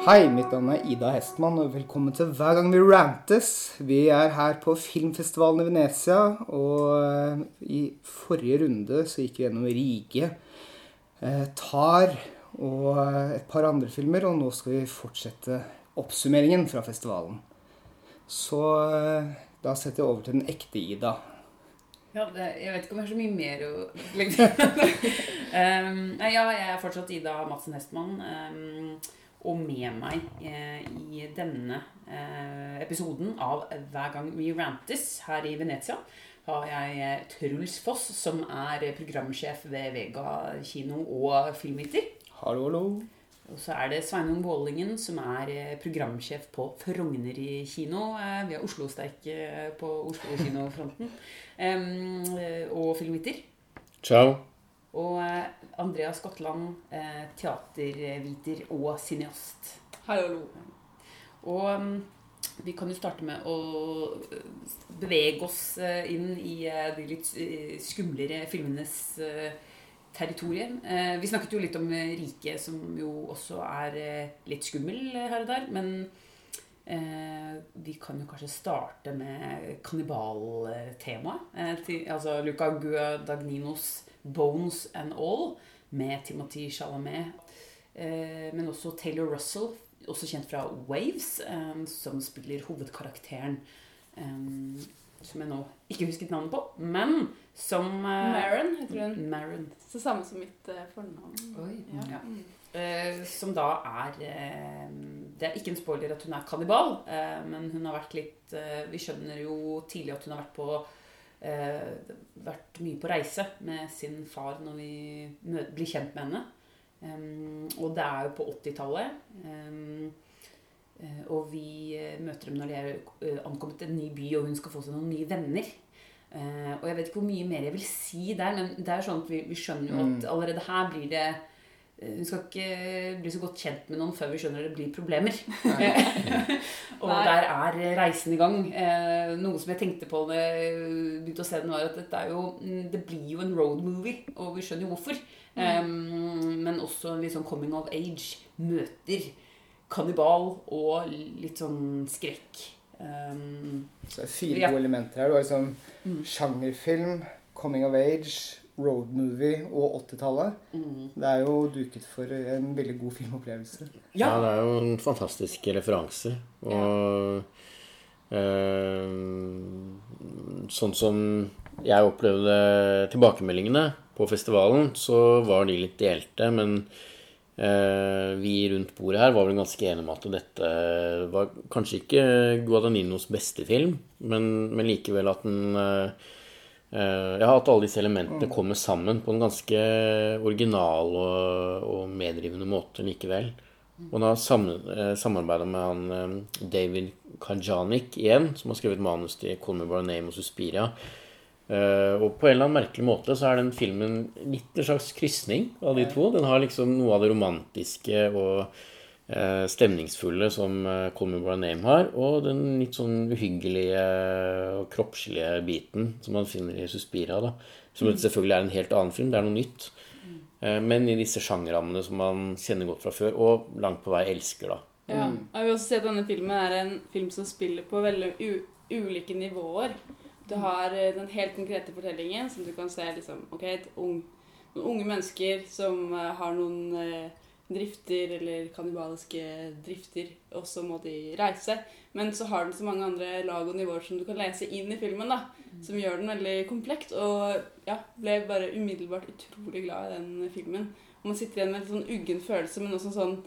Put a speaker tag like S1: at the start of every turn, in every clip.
S1: Hei, mitt navn er Ida Hestmann, og velkommen til Hver gang vi rantes. Vi er her på filmfestivalen i Venezia, og eh, i forrige runde så gikk vi gjennom Rige, eh, Tar og eh, et par andre filmer, og nå skal vi fortsette oppsummeringen fra festivalen. Så da setter jeg over til den ekte Ida.
S2: Ja, det, jeg vet ikke om jeg har så mye mer å legge til. um, ja, jeg er fortsatt Ida Madsen Hestmann. Um, og med meg eh, i denne eh, episoden av Hver gang vi rantes her i Venezia, har jeg eh, Truls Foss, som er programsjef ved Vega kino og Filmviter.
S1: Hallo, hallo.
S2: Og så er det Sveinung Vålingen, som er eh, programsjef på Frogner kino. Eh, Vi har Oslo-sterk på Oslo-kinofronten. um, eh, og Filmviter.
S3: Ciao.
S2: Og eh, Andrea Skottland, eh, teaterviter og cineast.
S4: Hallo.
S2: Og mm, vi kan jo starte med å eh, bevege oss inn i de litt skumlere filmenes territorium. Vi snakket jo litt om Rike, som jo også er litt skummel her og der. Men vi kan jo kanskje starte med kannibaltemaet. Altså Luca Guadagninos 'Bones and All' med Timothy Chalamet. Eh, men også Taylor Russell, også kjent fra Waves, eh, som spiller hovedkarakteren eh, som jeg nå ikke husket navnet på, men som
S4: Maren heter hun.
S2: Maren.
S4: Så samme som mitt fornavn. fornavn. Ja.
S2: Ja. Som da er Det er ikke en spoiler at hun er kannibal, men hun har vært litt Vi skjønner jo tidlig at hun har vært på eh, Vært mye på reise med sin far når vi blir kjent med henne. Um, og det er jo på 80-tallet. Em, eh, og vi eh, møter dem når de er eh, ankommet til en ny by, og hun skal få seg noen nye venner. Uh, og jeg vet ikke hvor mye mer jeg vil si der, men det er sånn at vi, vi skjønner jo at allerede her blir det Hun skal ikke bli så godt kjent med noen før vi skjønner det blir problemer. og der er reisen i gang. Eh, noe som jeg tenkte på da jeg begynte å se den, var at dette er jo, mm, det blir jo en road movie, og vi skjønner jo hvorfor. Eh, men også litt sånn coming of age. Møter kannibal og litt sånn skrekk. Um,
S1: Så det er fire
S2: Ja.
S1: gode elementer her. Du har liksom
S2: Mm.
S1: sjangerfilm, coming of age, road movie og 80-tallet.
S2: mm.
S1: Det er jo duket for en veldig god filmopplevelse.
S3: Ja.
S2: Ja.
S3: det er jo en fantastisk referanse. Og eh, sånn som jeg opplevde tilbakemeldingene på festivalen, så var de litt delte. Men eh, vi rundt bordet her var vel ganske enige om at dette var kanskje ikke Guadagninos beste film, men, men likevel at den eh, Eh, Ja, at alle disse elementene kommer sammen på en ganske original og, og medrivende måte likevel. Og da har sam, eh, samarbeida med han eh, David Kajanik igjen, som har skrevet manus til 'Call Me By Name' og 'Suspiria'. Og på en eller annen merkelig måte så er den filmen litt en slags krysning av de to. Den har liksom noe av det romantiske og stemningsfulle som eh, Call Me By Name har, og den litt sånn uhyggelige og kroppslige biten som man finner i Suspira. da. Som selvfølgelig er en helt annen film, det er noe nytt. Eh, Men i disse sjangerrammene som man kjenner godt fra før, og langt på vei elsker, da.
S4: Ja. Jeg vil også si at denne filmen er en film som spiller på veldig u ulike nivåer. Du har eh, den helt konkrete fortellingen, som du kan se liksom, ok, et ung, noen unge mennesker som eh, har noen eh, drifter, eller kannibaliske drifter, og så må de reise. Men så har den så mange andre lag og nivåer som du kan lese inn i filmen, da. Som gjør den veldig komplekt. Og ja, ble bare umiddelbart utrolig glad i den filmen. Og man sitter igjen med en sånn uggen følelse, men også en sånn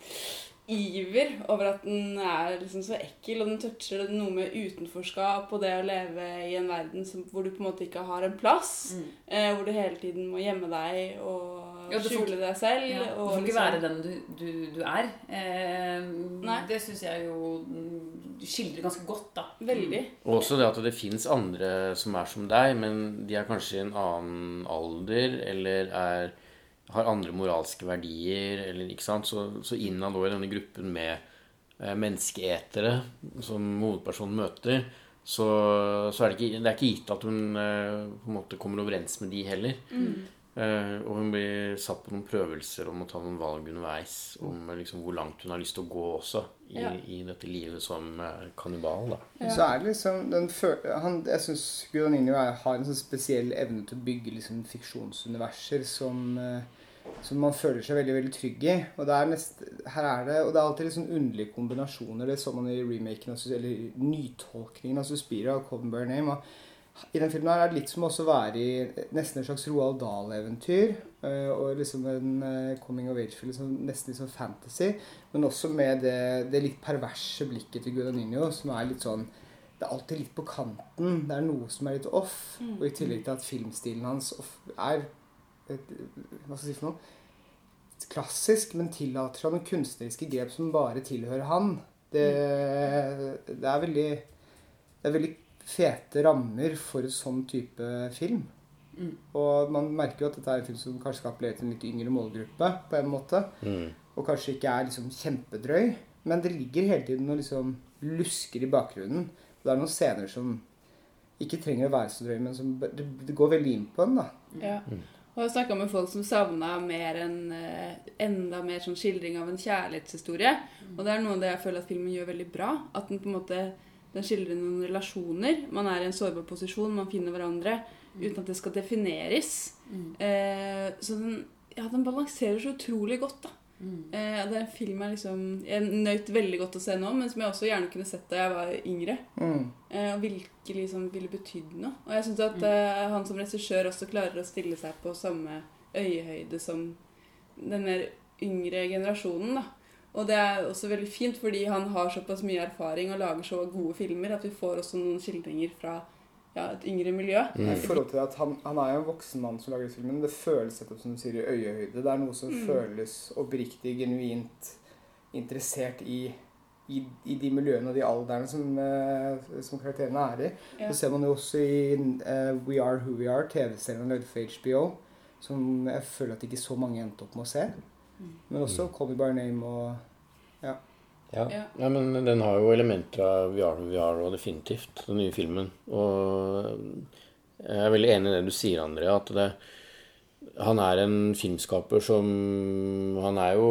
S4: iver over at den er liksom så ekkel, og den toucher noe med utenforskap og det å leve i en verden som, hvor du på en måte ikke har en plass.
S2: Mm.
S4: Eh, hvor du hele tiden må gjemme deg og
S2: Ja, får
S4: skjule deg selv.
S2: Ja, du
S4: og
S2: får ikke
S4: liksom-
S2: være den du, du, du er. Eh,
S4: Nei.
S2: det syns jeg jo skildrer ganske godt, da.
S4: Veldig.
S3: Mm. også det at det fins andre som er som deg, men de er kanskje i en annen alder, eller er, har andre moralske verdier, eller ikke sant. Så, så innad i denne gruppen med eh, menneskeetere som hovedpersonen møter, så, så er det ikke, det er ikke gitt at hun eh, på en måte kommer overens med de heller. Eh, og hun blir satt på noen prøvelser om å ta noen valg underveis om liksom, hvor langt hun har lyst til å gå også i,
S4: Ja.
S3: i dette livet som eh, kannibal. da.
S4: Ja.
S1: Så er det liksom den han, Jeg syns Guadagnino er- har en sånn spesiell evne til å bygge liksom fiksjonsuniverser som, eh, som man føler seg veldig veldig trygg i. Og det er, nest, her er det, og det er alltid litt sånn underlige kombinasjoner. Det så man i remaken, eller nytolkningen av Suspira og Colton Name. Og I den filmen her er det litt som også å være i nesten et slags Roald Dahl-eventyr. eh, Og liksom en eh, coming of age-film, liksom, nesten litt sånn fantasy. Men også med det, det litt perverse blikket til Gudanino, som er litt sånn Det er alltid litt på kanten. Det er noe som er litt off.
S4: Mm.
S1: Og i tillegg til at filmstilen hans er et, Hva skal jeg si for noe? Klassisk, men tillater seg noen kunstneriske grep som bare tilhører han. Det, det er veldig Det er veldig fete rammer for sånn type film.
S2: Mm.
S1: Og man merker jo at dette er en film som kanskje skal appellere til en litt yngre målgruppe. på en måte
S3: Mm.
S1: og kanskje ikke er liksom kjempedrøy. Men det ligger hele tiden og liksom lusker i bakgrunnen. Og det er noen scener som ikke trenger å være så drøye, men som det, det går veldig inn på en. da.
S4: Ja. Og jeg har snakka med folk som savna mer en eh, enda mer sånn skildring av en kjærlighetshistorie. Og det er noe av det jeg føler at filmen gjør veldig bra. At den på en måte den skildrer noen relasjoner. Man er i en sårbar posisjon, man finner hverandre uten at det skal defineres.
S2: Mm.
S4: Eh, så den, ja, den balanserer så utrolig godt, da.
S2: Mm.
S4: Eh, det er en film jeg liksom Jeg nøt veldig godt å se nå, men som jeg også gjerne kunne sett da jeg var yngre.
S1: Mm.
S4: Eh, og virkelig liksom ville betydd noe. Og jeg syns at eh, han som regissør også klarer å stille seg på samme øyehøyde som den mer yngre generasjonen. da. Og det er også veldig fint, fordi han har såpass mye erfaring og lager så gode filmer at vi får også noen skildringer fra ja, et yngre miljø.
S1: I forhold til at han, han er jo en voksen mann som lager filmen. Det føles nettopp som du sier i øyehøyde. Det er noe som
S4: Mm.
S1: føles oppriktig, genuint interessert i, i, i de miljøene og de alderne som, eh, som karakterene er i.
S4: Ja.
S1: Så ser man jo også i uh, We Are Who We Are, TV-serien lagd for HBO, som jeg føler at ikke så mange endte opp med å se. Men også Call Me By Name og
S3: Ja.
S4: Ja.
S3: ja, men den har jo elementer av VR og VR og definitivt, den nye filmen. Og jeg er veldig enig i det du sier, André, at det, han er en filmskaper som Han er jo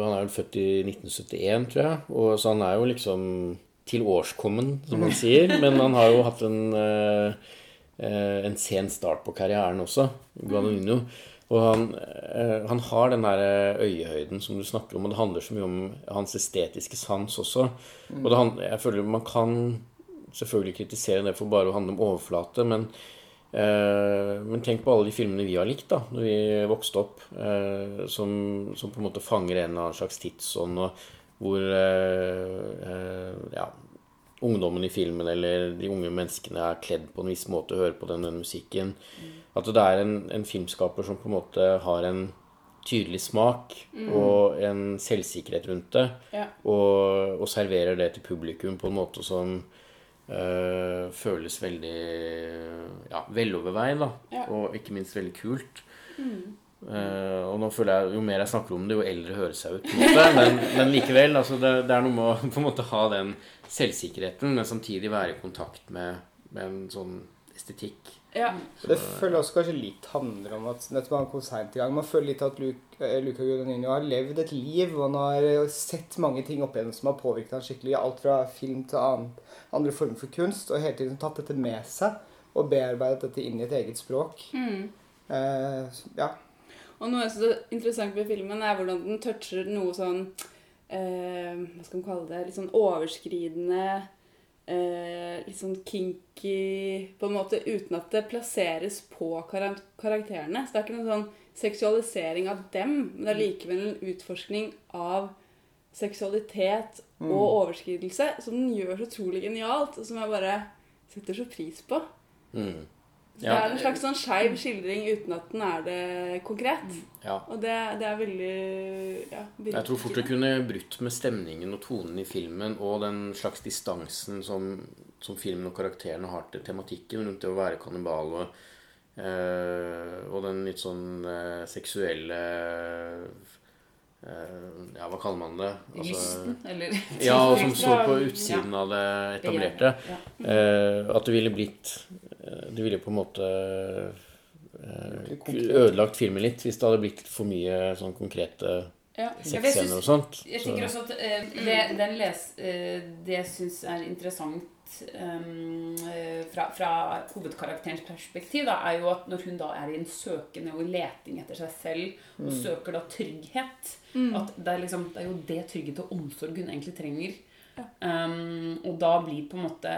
S3: Han er vel født i 1971, tror jeg. Og, så han er jo liksom til årskommen, som man sier. Men han har jo hatt en, eh, eh, en sen start på karrieren også, Guadagnino. Og han, eh, han har den der øyehøyden som du snakker om, og det handler så mye om hans estetiske sans også. Og det, hand- jeg føler man kan selvfølgelig kritisere det for bare å handle om overflate, men Eh, men tenk på alle de filmene vi har likt da når vi vokste opp, eh, som, som på en måte fanger en eller annen slags tidsånd, og hvor eh, eh, ja, ungdommen i filmen eller de unge menneskene er kledd på en viss måte hører på den, den musikken. At det er en, en filmskaper som på en måte har en tydelig smak og en selvsikkerhet rundt det,
S4: Ja.
S3: og, og serverer det til publikum på en måte som øh, føles veldig ja, veloverveid, da.
S4: Ja.
S3: Og ikke minst veldig kult. Eh, og nå føler jeg jo mer jeg snakker om det, jo eldre høres jeg ut. Men, men likevel, altså det, det er noe med å på en måte ha den selvsikkerheten, men samtidig være i kontakt med, med en sånn estetikk.
S4: Ja.
S1: Det føler også kanskje litt handler om at nettopp han kom seint i gang. Man føler litt at Luca, eh, Luca Guadagnino har levd et liv, og han har eh, sett mange ting opp igjennom som har påvirket han skikkelig. Alt fra film til annen, andre former for kunst, og hele tiden tatt dette med seg. Og bearbeidet dette inn i et eget språk.
S4: Mm.
S1: Eh, ja.
S4: Og noe jeg synes er interessant med filmen, er hvordan den toucher noe sånn Hva skal man kalle det? Litt sånn overskridende eh, Litt sånn kinky På en måte uten at det plasseres på karakterene. Så det er ikke noen sånn seksualisering av dem, men det er likevel en utforskning av seksualitet og overskridelse som den gjør så utrolig genialt, og som jeg bare setter så pris på.
S3: Mm.
S4: Det er en slags sånn skeiv skildring uten at den er det konkret.
S3: Ja.
S4: Og det, det er veldig ja,
S3: Jeg tror fort det kunne brutt med stemningen og tonen i filmen og den slags distansen som, som filmen og karakterene har til tematikken rundt det å være kannibal og, øh, og den litt sånn øh, seksuelle eh, Ja, hva kaller man det? Altså,
S2: Lysten, eller
S3: ja, som står på utsiden av det etablerte. At det ville blitt Det ville på en måte eh, ødelagt filmen litt hvis det hadde blitt for mye sånn konkrete
S4: Ja.
S3: Sexscener og sånt.
S2: Jeg tenker også at eh, det, den les, eh, det jeg syns er interessant um, eh, fra, fra hovedkarakterens perspektiv, da, er jo at når hun da er i en søkende og leting etter seg selv, og søker da trygghet At det er, liksom, det er jo det trygghet og omsorg hun egentlig trenger. Um, og da blir på en måte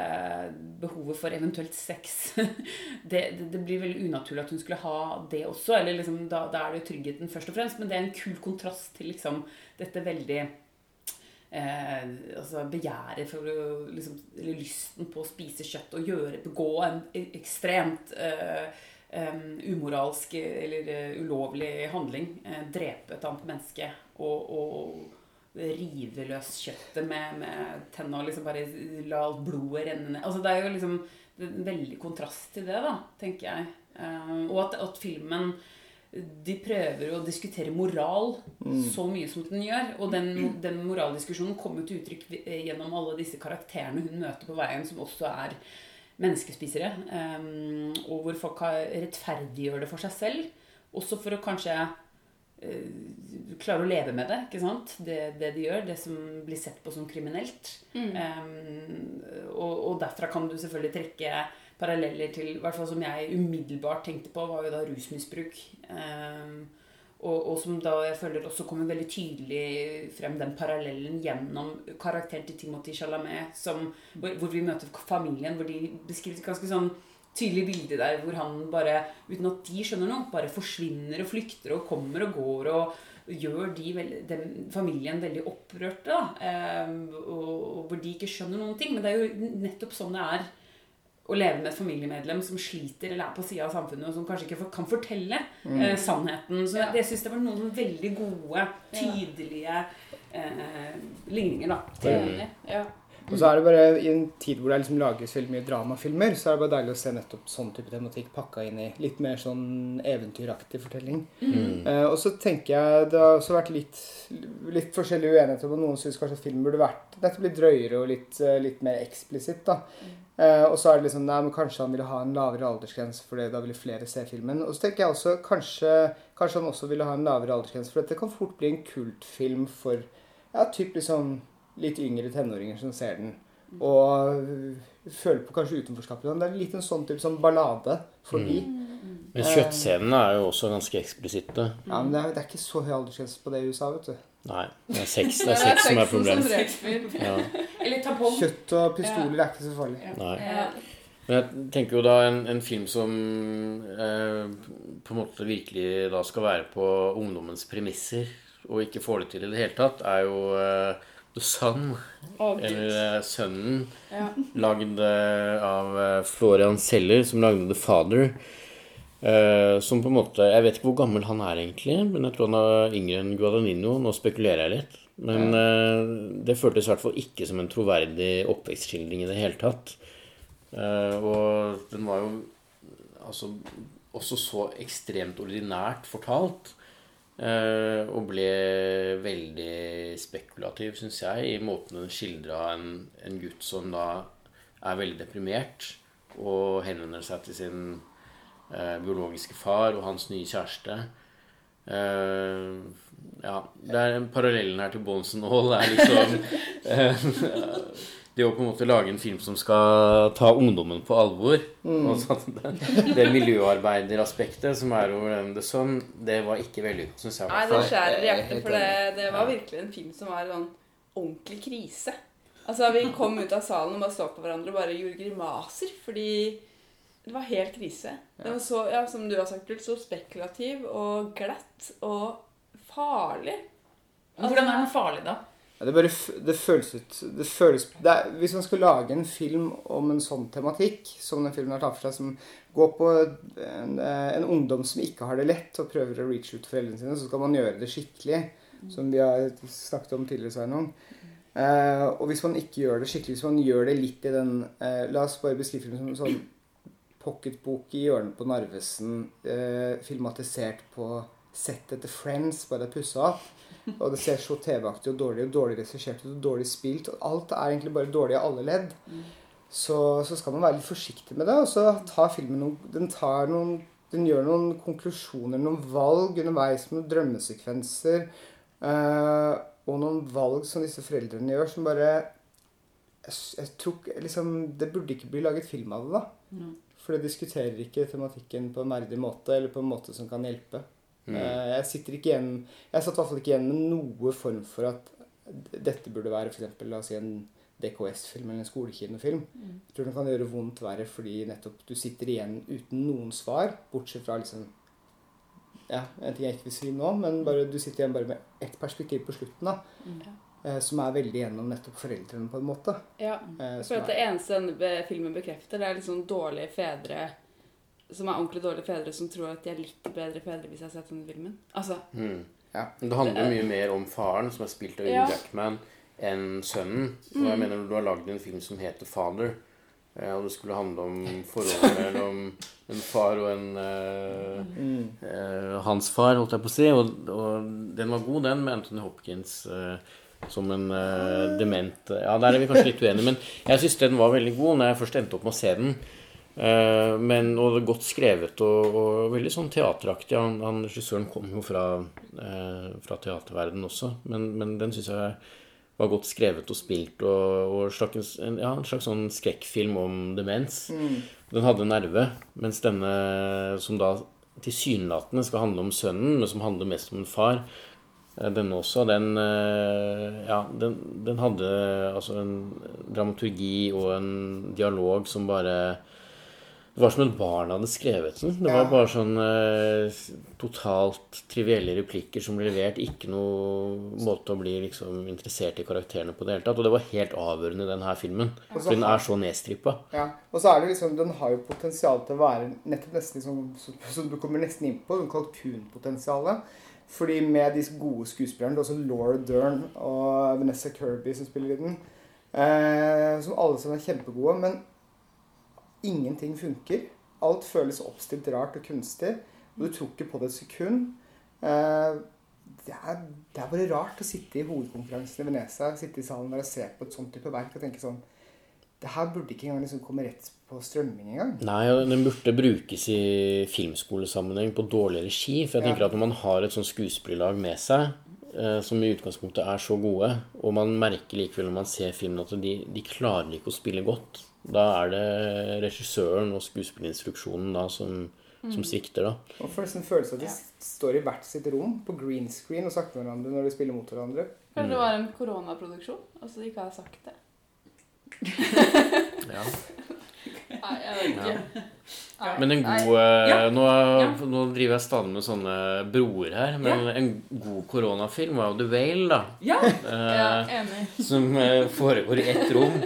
S2: behovet for eventuelt sex det, det, det blir veldig unaturlig at hun skulle ha det også. Eller liksom, da, da er det jo tryggheten først og fremst. Men det er en kul kontrast til liksom, dette veldig eh, altså begjæret for liksom, Eller lysten på å spise kjøtt og gjøre, begå en ekstremt eh, Um, umoralsk eller uh, ulovlig handling. Eh, drepe et annet menneske og, og rive løs kjøttet med, med tenna og liksom bare la alt blodet renne ned. Altså, det er jo liksom en veldig kontrast til det, da, tenker jeg. Uh, og at, at filmen de prøver å diskutere moral så mye som den gjør. Og den, den moraldiskusjonen kommer til uttrykk gjennom alle disse karakterene hun møter på veien, som også er menneskespisere. Um, og hvor folk har rettferdiggjør det for seg selv. Også for å kanskje eh, klare å leve med det, ikke sant? Det, det de gjør, det som blir sett på som kriminelt. Um, og, og derfra kan du selvfølgelig trekke paralleller til, hvert fall som jeg umiddelbart tenkte på, var jo da rusmisbruk. Um, og, og som da jeg føler også kommer veldig tydelig frem den parallellen gjennom karakteren til Timothy Chalamet, som, hvor, hvor vi møter familien, hvor de beskriver ganske sånn tydelig bilde der hvor han bare, uten at de skjønner noe, bare forsvinner og flykter og kommer og går og gjør de veld, den familien veldig opprørte. Da, eh, og, og hvor de ikke skjønner noen ting. Men det er jo nettopp sånn det er å leve med et familiemedlem som sliter eller er på sida av samfunnet, og som kanskje ikke kan fortelle eh, sannheten. Så jeg, jeg syns det var noen veldig gode, tydelige eh, ligninger, da.
S4: Enig. Ja.
S1: Og så er det bare I en tid hvor det liksom lages veldig mye dramafilmer, så er det bare deilig å se nettopp sånn type tematikk pakka inn i litt mer sånn eventyraktig fortelling. Eh, og så tenker jeg det har også vært litt, litt forskjellige uenigheter om noen syns kanskje at film burde vært nettopp litt drøyere og litt, eh, litt mer eksplisitt. da. Eh, og så er det liksom Nei, men kanskje han ville ha en lavere aldersgrense, for da ville flere se filmen. Og så tenker jeg også kanskje, kanskje han også ville ha en lavere aldersgrense, for dette kan fort bli en kultfilm for ja, typ liksom litt yngre tenåringer som ser den. Og føler på kanskje utenforskapet. Det er litt en sånn type sånn ballade for de.
S3: Men kjøttscenene er jo også ganske eksplisitte.
S1: Ja, men det er, det er ikke så høy aldersgrense på det i USA, vet du.
S3: Nei, det er sex, det er sex som er problemet. Ja.
S1: Kjøtt og pistoler er ikke så farlig.
S3: nei. Men jeg tenker jo da en, en film som eh, på en måte virkelig da skal være på ungdommens premisser, og ikke får det til i det hele tatt, er jo eh, The
S4: Sun, oh,
S3: eller uh, Sønnen,
S4: Ja.
S3: lagd eh, av uh, Florian Seller, som lagde The Father. Uh, som på en måte Jeg vet ikke hvor gammel han er egentlig, men jeg tror han er yngre enn Guadagnino. Nå spekulerer jeg litt. Men det føltes i hvert fall ikke som en troverdig oppvekstskildring i det hele tatt. Og den var jo altså også så ekstremt ordinært fortalt. Eh, og ble veldig spekulativ, syns jeg, i måten den skildra en, en gutt som da er veldig deprimert og henvender seg til sin eh, biologiske far og hans nye kjæreste. Uh, ja, det er parallellen her til Bones and All. Det er liksom eh, Det å på en måte lage en film som skal ta ungdommen på alvor. Altså at det, det miljøarbeideraspektet som er over den The Sun, det var ikke vellykket, syns jeg. i
S4: Nei, det
S3: fall.
S4: skjærer i
S1: er
S4: hjertet, for det, det var virkelig en film som var sånn ordentlig krise. Altså, Vi kom ut av salen og bare så på hverandre og bare gjorde grimaser, fordi det var helt krise. Det var så, ja, som du har sagt, så spekulativ og glatt og farlig.
S2: Men Hvordan er den farlig, da?
S1: Ja, det, bare, det føles ut det føles, det er, Hvis man skulle lage en film om en sånn tematikk, som den filmen har tatt for seg, som går på en, eh, en ungdom som ikke har det lett, og prøver å reach ut foreldrene sine, så skal man gjøre det skikkelig. Som vi har snakket om tidligere, Sveinung. Eh, og hvis man ikke gjør det skikkelig, hvis man gjør det litt i den eh, La oss bare beskrive filmen som en sånn pocketbok i hjørnet på Narvesen, eh, filmatisert på settet til Friends, bare pussa opp. Og det ser så TV-aktig og dårlig og dårlig regissert ut og dårlig spilt. Og alt er egentlig bare dårlig i alle ledd. Så, så skal man være litt forsiktig med det. Og så tar filmen noen, den tar noen den gjør noen konklusjoner, noen valg underveis, noen drømmesekvenser. Øh, og noen valg som disse foreldrene gjør, som bare jeg, jeg tror liksom, Det burde ikke bli laget film av det, da.
S2: Mm.
S1: For det diskuterer ikke tematikken på en verdig måte, eller på en måte som kan hjelpe.
S3: Mm.
S1: Eh, Jeg sitter ikke igjen Jeg satt i hvert fall ikke igjen med noe form for at dette burde være for eksempel, la oss si en DKS-film eller en skolekinofilm. Jeg tror den kan gjøre vondt verre fordi nettopp du sitter igjen uten noen svar, bortsett fra liksom Ja, en ting jeg ikke vil si nå, men bare, du sitter igjen bare med ett perspektiv på slutten, da. eh, Som er veldig gjennom nettopp foreldrene, på en måte.
S4: Ja.
S1: Eh,
S4: Jeg føler at det eneste denne filmen bekrefter, det er litt sånn dårlige fedre som er ordentlig dårlige fedre som tror at de er litt bedre fedre hvis jeg har sett denne filmen. Altså,
S3: Mm.
S1: Ja.
S3: Men det handler jo mye mer om faren, som er spilt av Hugh
S4: Ja.
S3: Jackman, enn sønnen. Og jeg mener du har lagd en film som heter 'Father'. eh, Og det skulle handle om forholdet mellom en far og en uh,
S1: Mm.
S3: uh, hans far, holdt jeg på å si. Og, og den var god, den, med Anthony Hopkins uh, som en dement Ja, der er vi kanskje litt uenige, men jeg syns den var veldig god når jeg først endte opp med å se den. Eh, men, og det godt skrevet og, og veldig sånn teateraktig. Han, han Regissøren kom jo fra, eh, fra teaterverdenen også, men, men den syns jeg var godt skrevet og spilt. Og, og slags, en, ja, en slags sånn skrekkfilm om demens. Den hadde nerve, mens denne som da tilsynelatende skal handle om sønnen, men som handler mest om en far, eh, denne også, den, eh, ja, den, den hadde altså en dramaturgi og en dialog som bare Det var som et barn hadde skrevet den. Det var bare sånn eh, totalt trivielle replikker som ble levert. Ikke noe måte å bli liksom interessert i karakterene på det hele tatt. Og det var helt avgjørende i denne filmen. For den er så nedstrippa.
S1: Ja, og så er det liksom, Den har jo potensial til å være nettopp nesten liksom, som, du kommer nesten inn på, sånn kalkunpotensialet. Fordi med disse gode skuespillerne, er også Laura Dern og Vanessa Kirby som spiller i den, eh, som alle sammen er kjempegode, men ingenting funker. Alt føles oppstilt rart og kunstig, og du tror ikke på det et sekund. Eh, det, er, det er bare rart å sitte i hovedkonferansen i Venezia, sitte i salen der og se på et sånt type verk og tenke sånn det her burde ikke engang liksom komme rett på strømming engang.
S3: Nei, og den burde brukes i filmskolesammenheng på dårlig regi. For jeg tenker
S1: Ja.
S3: at når man har et sånt skuespillerlag med seg, eh, som i utgangspunktet er så gode, og man merker likevel når man ser filmen at de, de klarer ikke å spille godt, da er det regissøren og skuespillerinstruksjonen da som, som svikter, da.
S1: Og for nesten følelse at de står i hvert sitt rom på green screen og snakker med hverandre når de spiller mot hverandre.
S4: Kanskje det var en koronaproduksjon, og så de ikke har sagt det.
S3: Ja.
S4: Nei, jeg vet ikke. Nei.
S3: Men en god eh,
S2: Ja.
S3: nå, nå driver jeg stadig med sånne broer her, men en god koronafilm var jo The Whale, da.
S2: Ja!
S4: Ja,
S3: Eh,
S4: enig.
S3: som eh, foregår i ett rom.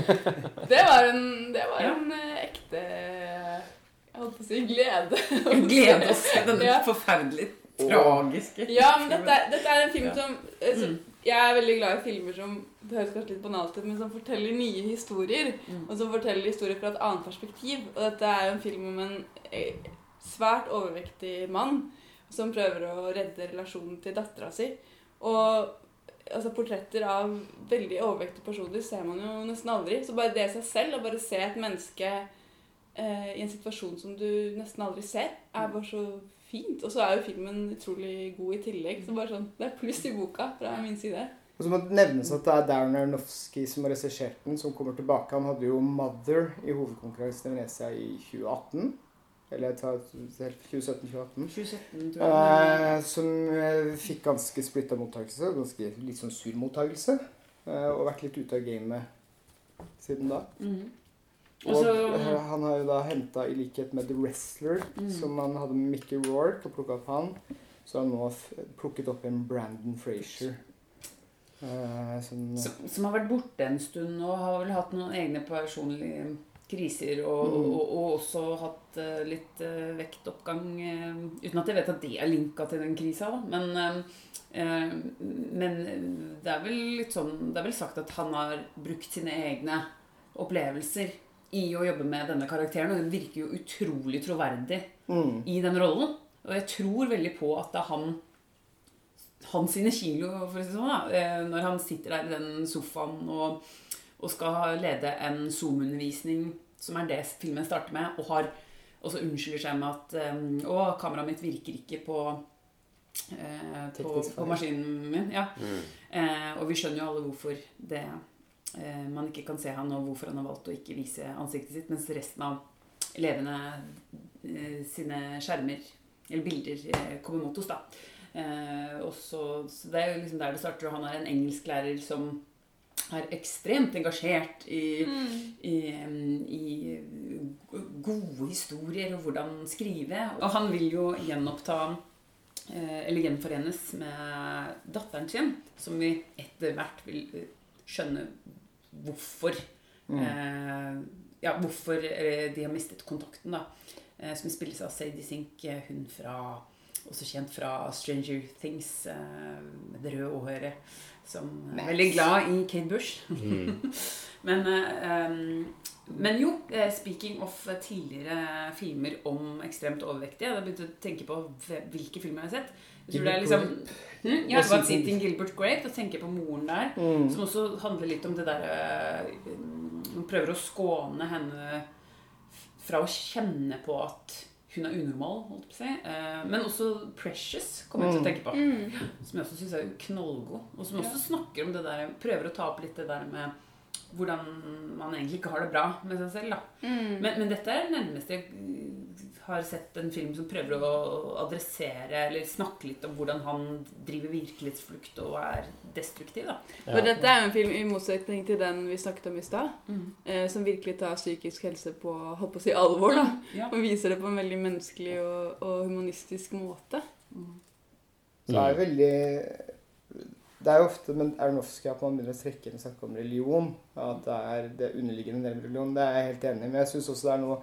S4: Det var en, det var
S2: Ja.
S4: en eh, ekte Jeg holdt på å si glede.
S2: En glede å se denne
S4: Ja.
S2: forferdelig tragiske
S4: Ja, men dette, dette er en film
S3: Ja.
S4: som som- Jeg er veldig glad i filmer som det høres kanskje litt banalt ut, men som forteller nye historier.
S2: Mm.
S4: Og som forteller historier fra et annet perspektiv. Og dette er jo en film om en eh, svært overvektig mann som prøver å redde relasjonen til dattera si. Og altså, portretter av veldig overvektige personer ser man jo nesten aldri. Så bare det i seg selv, å bare se et menneske eh, i en situasjon som du nesten aldri ser, er bare så fint. Og så er jo filmen utrolig god i tillegg. Så bare sånn, det er pluss i boka fra min side.
S1: Og så må det nevnes at det er Darren Aronofsky som har regissert den, som kommer tilbake. Han hadde jo 'Mother' i hovedkonkurransen i Venezia i 2018. Eller 2017-2018.
S2: 2017.
S1: Eh, som eh, fikk ganske splitta mottakelse. Ganske litt sånn sur mottakelse. Eh, og vært litt ute av gamet siden da.
S2: Mhm.
S1: Og
S2: Og så
S1: han har jo da henta, i likhet med The Wrestler,
S2: Mm.
S1: som han hadde med Mickey Rourke, og plukka opp han, så har han nå plukket opp en Brandon Frazier. Eh, som,
S2: som, som har vært borte en stund og har vel hatt noen egne personlige kriser. Og,
S1: Mm.
S2: og, og også hatt uh, litt uh, vektoppgang. Uh, uten at jeg vet at det er linka til den krisa, da. Men, men det er vel litt sånn Det er vel sagt at han har brukt sine egne opplevelser i å jobbe med denne karakteren. Og den virker jo utrolig troverdig
S1: mm,
S2: i den rollen. Og jeg tror veldig på at det er han hans sine kilo, for å si det sånn, da, eh, når han sitter der i den sofaen og, og skal lede en Zoom-undervisning, som er det filmen starter med, og har og så unnskylder seg med at eh, Å, kameraet mitt virker ikke på eh, på, på maskinen min. Ja. Eh, og vi skjønner jo alle hvorfor det eh, man ikke kan se han, og hvorfor han har valgt å ikke vise ansiktet sitt, mens resten av elevene eh, sine skjermer eller bilder eh, kommer mot oss. da. Eh, og så, så Det er jo liksom der det starter. og Han er en engelsklærer som er ekstremt engasjert i, i, i gode historier og hvordan skrive. Og han vil jo gjenoppta eh, eller gjenforenes med datteren sin, som vi etter hvert vil eh, skjønne hvorfor eh, Ja, hvorfor eh, de har mistet kontakten, da. Eh, som spilles av Sadie Sink, eh, hun fra også kjent fra Stranger Things, eh, med det røde håret. Som er veldig glad i Kate Bush. men, eh, men jo, speaking of tidligere filmer om ekstremt overvektige Jeg har begynt å tenke på hvilke filmer jeg har sett. Jeg tror det er liksom Ja,
S1: What's
S2: What's
S1: Eating-
S2: Eating Gilbert Grape. Og tenker på moren der.
S1: Mm.
S2: Som også handler litt om det derre Hun prøver å skåne henne fra å kjenne på at hun er unormal, holdt jeg på å si. Eh, Men også Precious kommer jeg til å tenke på. Som jeg også syns er knallgod. Og som også snakker om det der Prøver å ta opp litt det der med hvordan man egentlig ikke har det bra med seg selv. da.
S4: Mm.
S2: Men, men dette er det nærmeste jeg har sett en film som prøver å adressere eller snakke litt om hvordan han driver virkelighetsflukt og er destruktiv. da.
S4: For dette er jo en film i motsetning til den vi snakket om i stad,
S2: Mm.
S4: eh, som virkelig tar psykisk helse på holdt på å si alvor. da.
S2: Ja.
S4: Og viser det på en veldig menneskelig og, og humanistisk måte.
S1: Så er det veldig Det er jo ofte med Aronofsky at man begynner å trekke inn og snakke om religion. At det er det underliggende religion. Det er jeg helt enig i. Men jeg syns også det er noe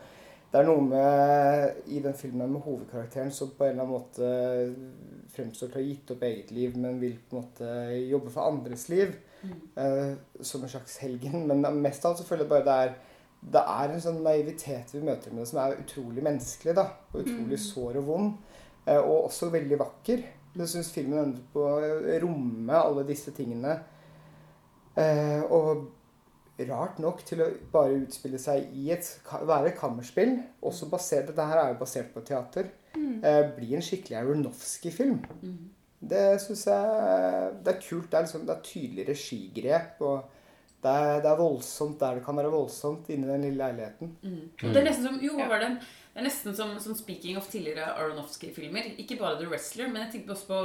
S1: det er noe med, i den filmen med hovedkarakteren som på en eller annen måte fremstår til å ha gitt opp eget liv, men vil på en måte jobbe for andres liv. eh, som en slags helgen. Men mest av alt så føler jeg bare det er det er en sånn naivitet vi møter med det, som er utrolig menneskelig. da, og Utrolig sår og vond. eh, Og også veldig vakker. Jeg syns filmen ender på å romme alle disse tingene. Eh, og rart nok til å bare utspille seg i et være et kammerspill. Også basert, Dette her er jo basert på teater. Eh, bli en skikkelig Aronofsky-film. Det syns jeg Det er kult. Det er, liksom, det er tydelig regigrep. og det er, det er voldsomt der det kan være voldsomt inni den lille leiligheten.
S2: Mm. Det er nesten som, jo, hva var det? Det er nesten som, som speaking of tidligere Aronofsky-filmer. Ikke bare The Wrestler, men jeg tenkte også på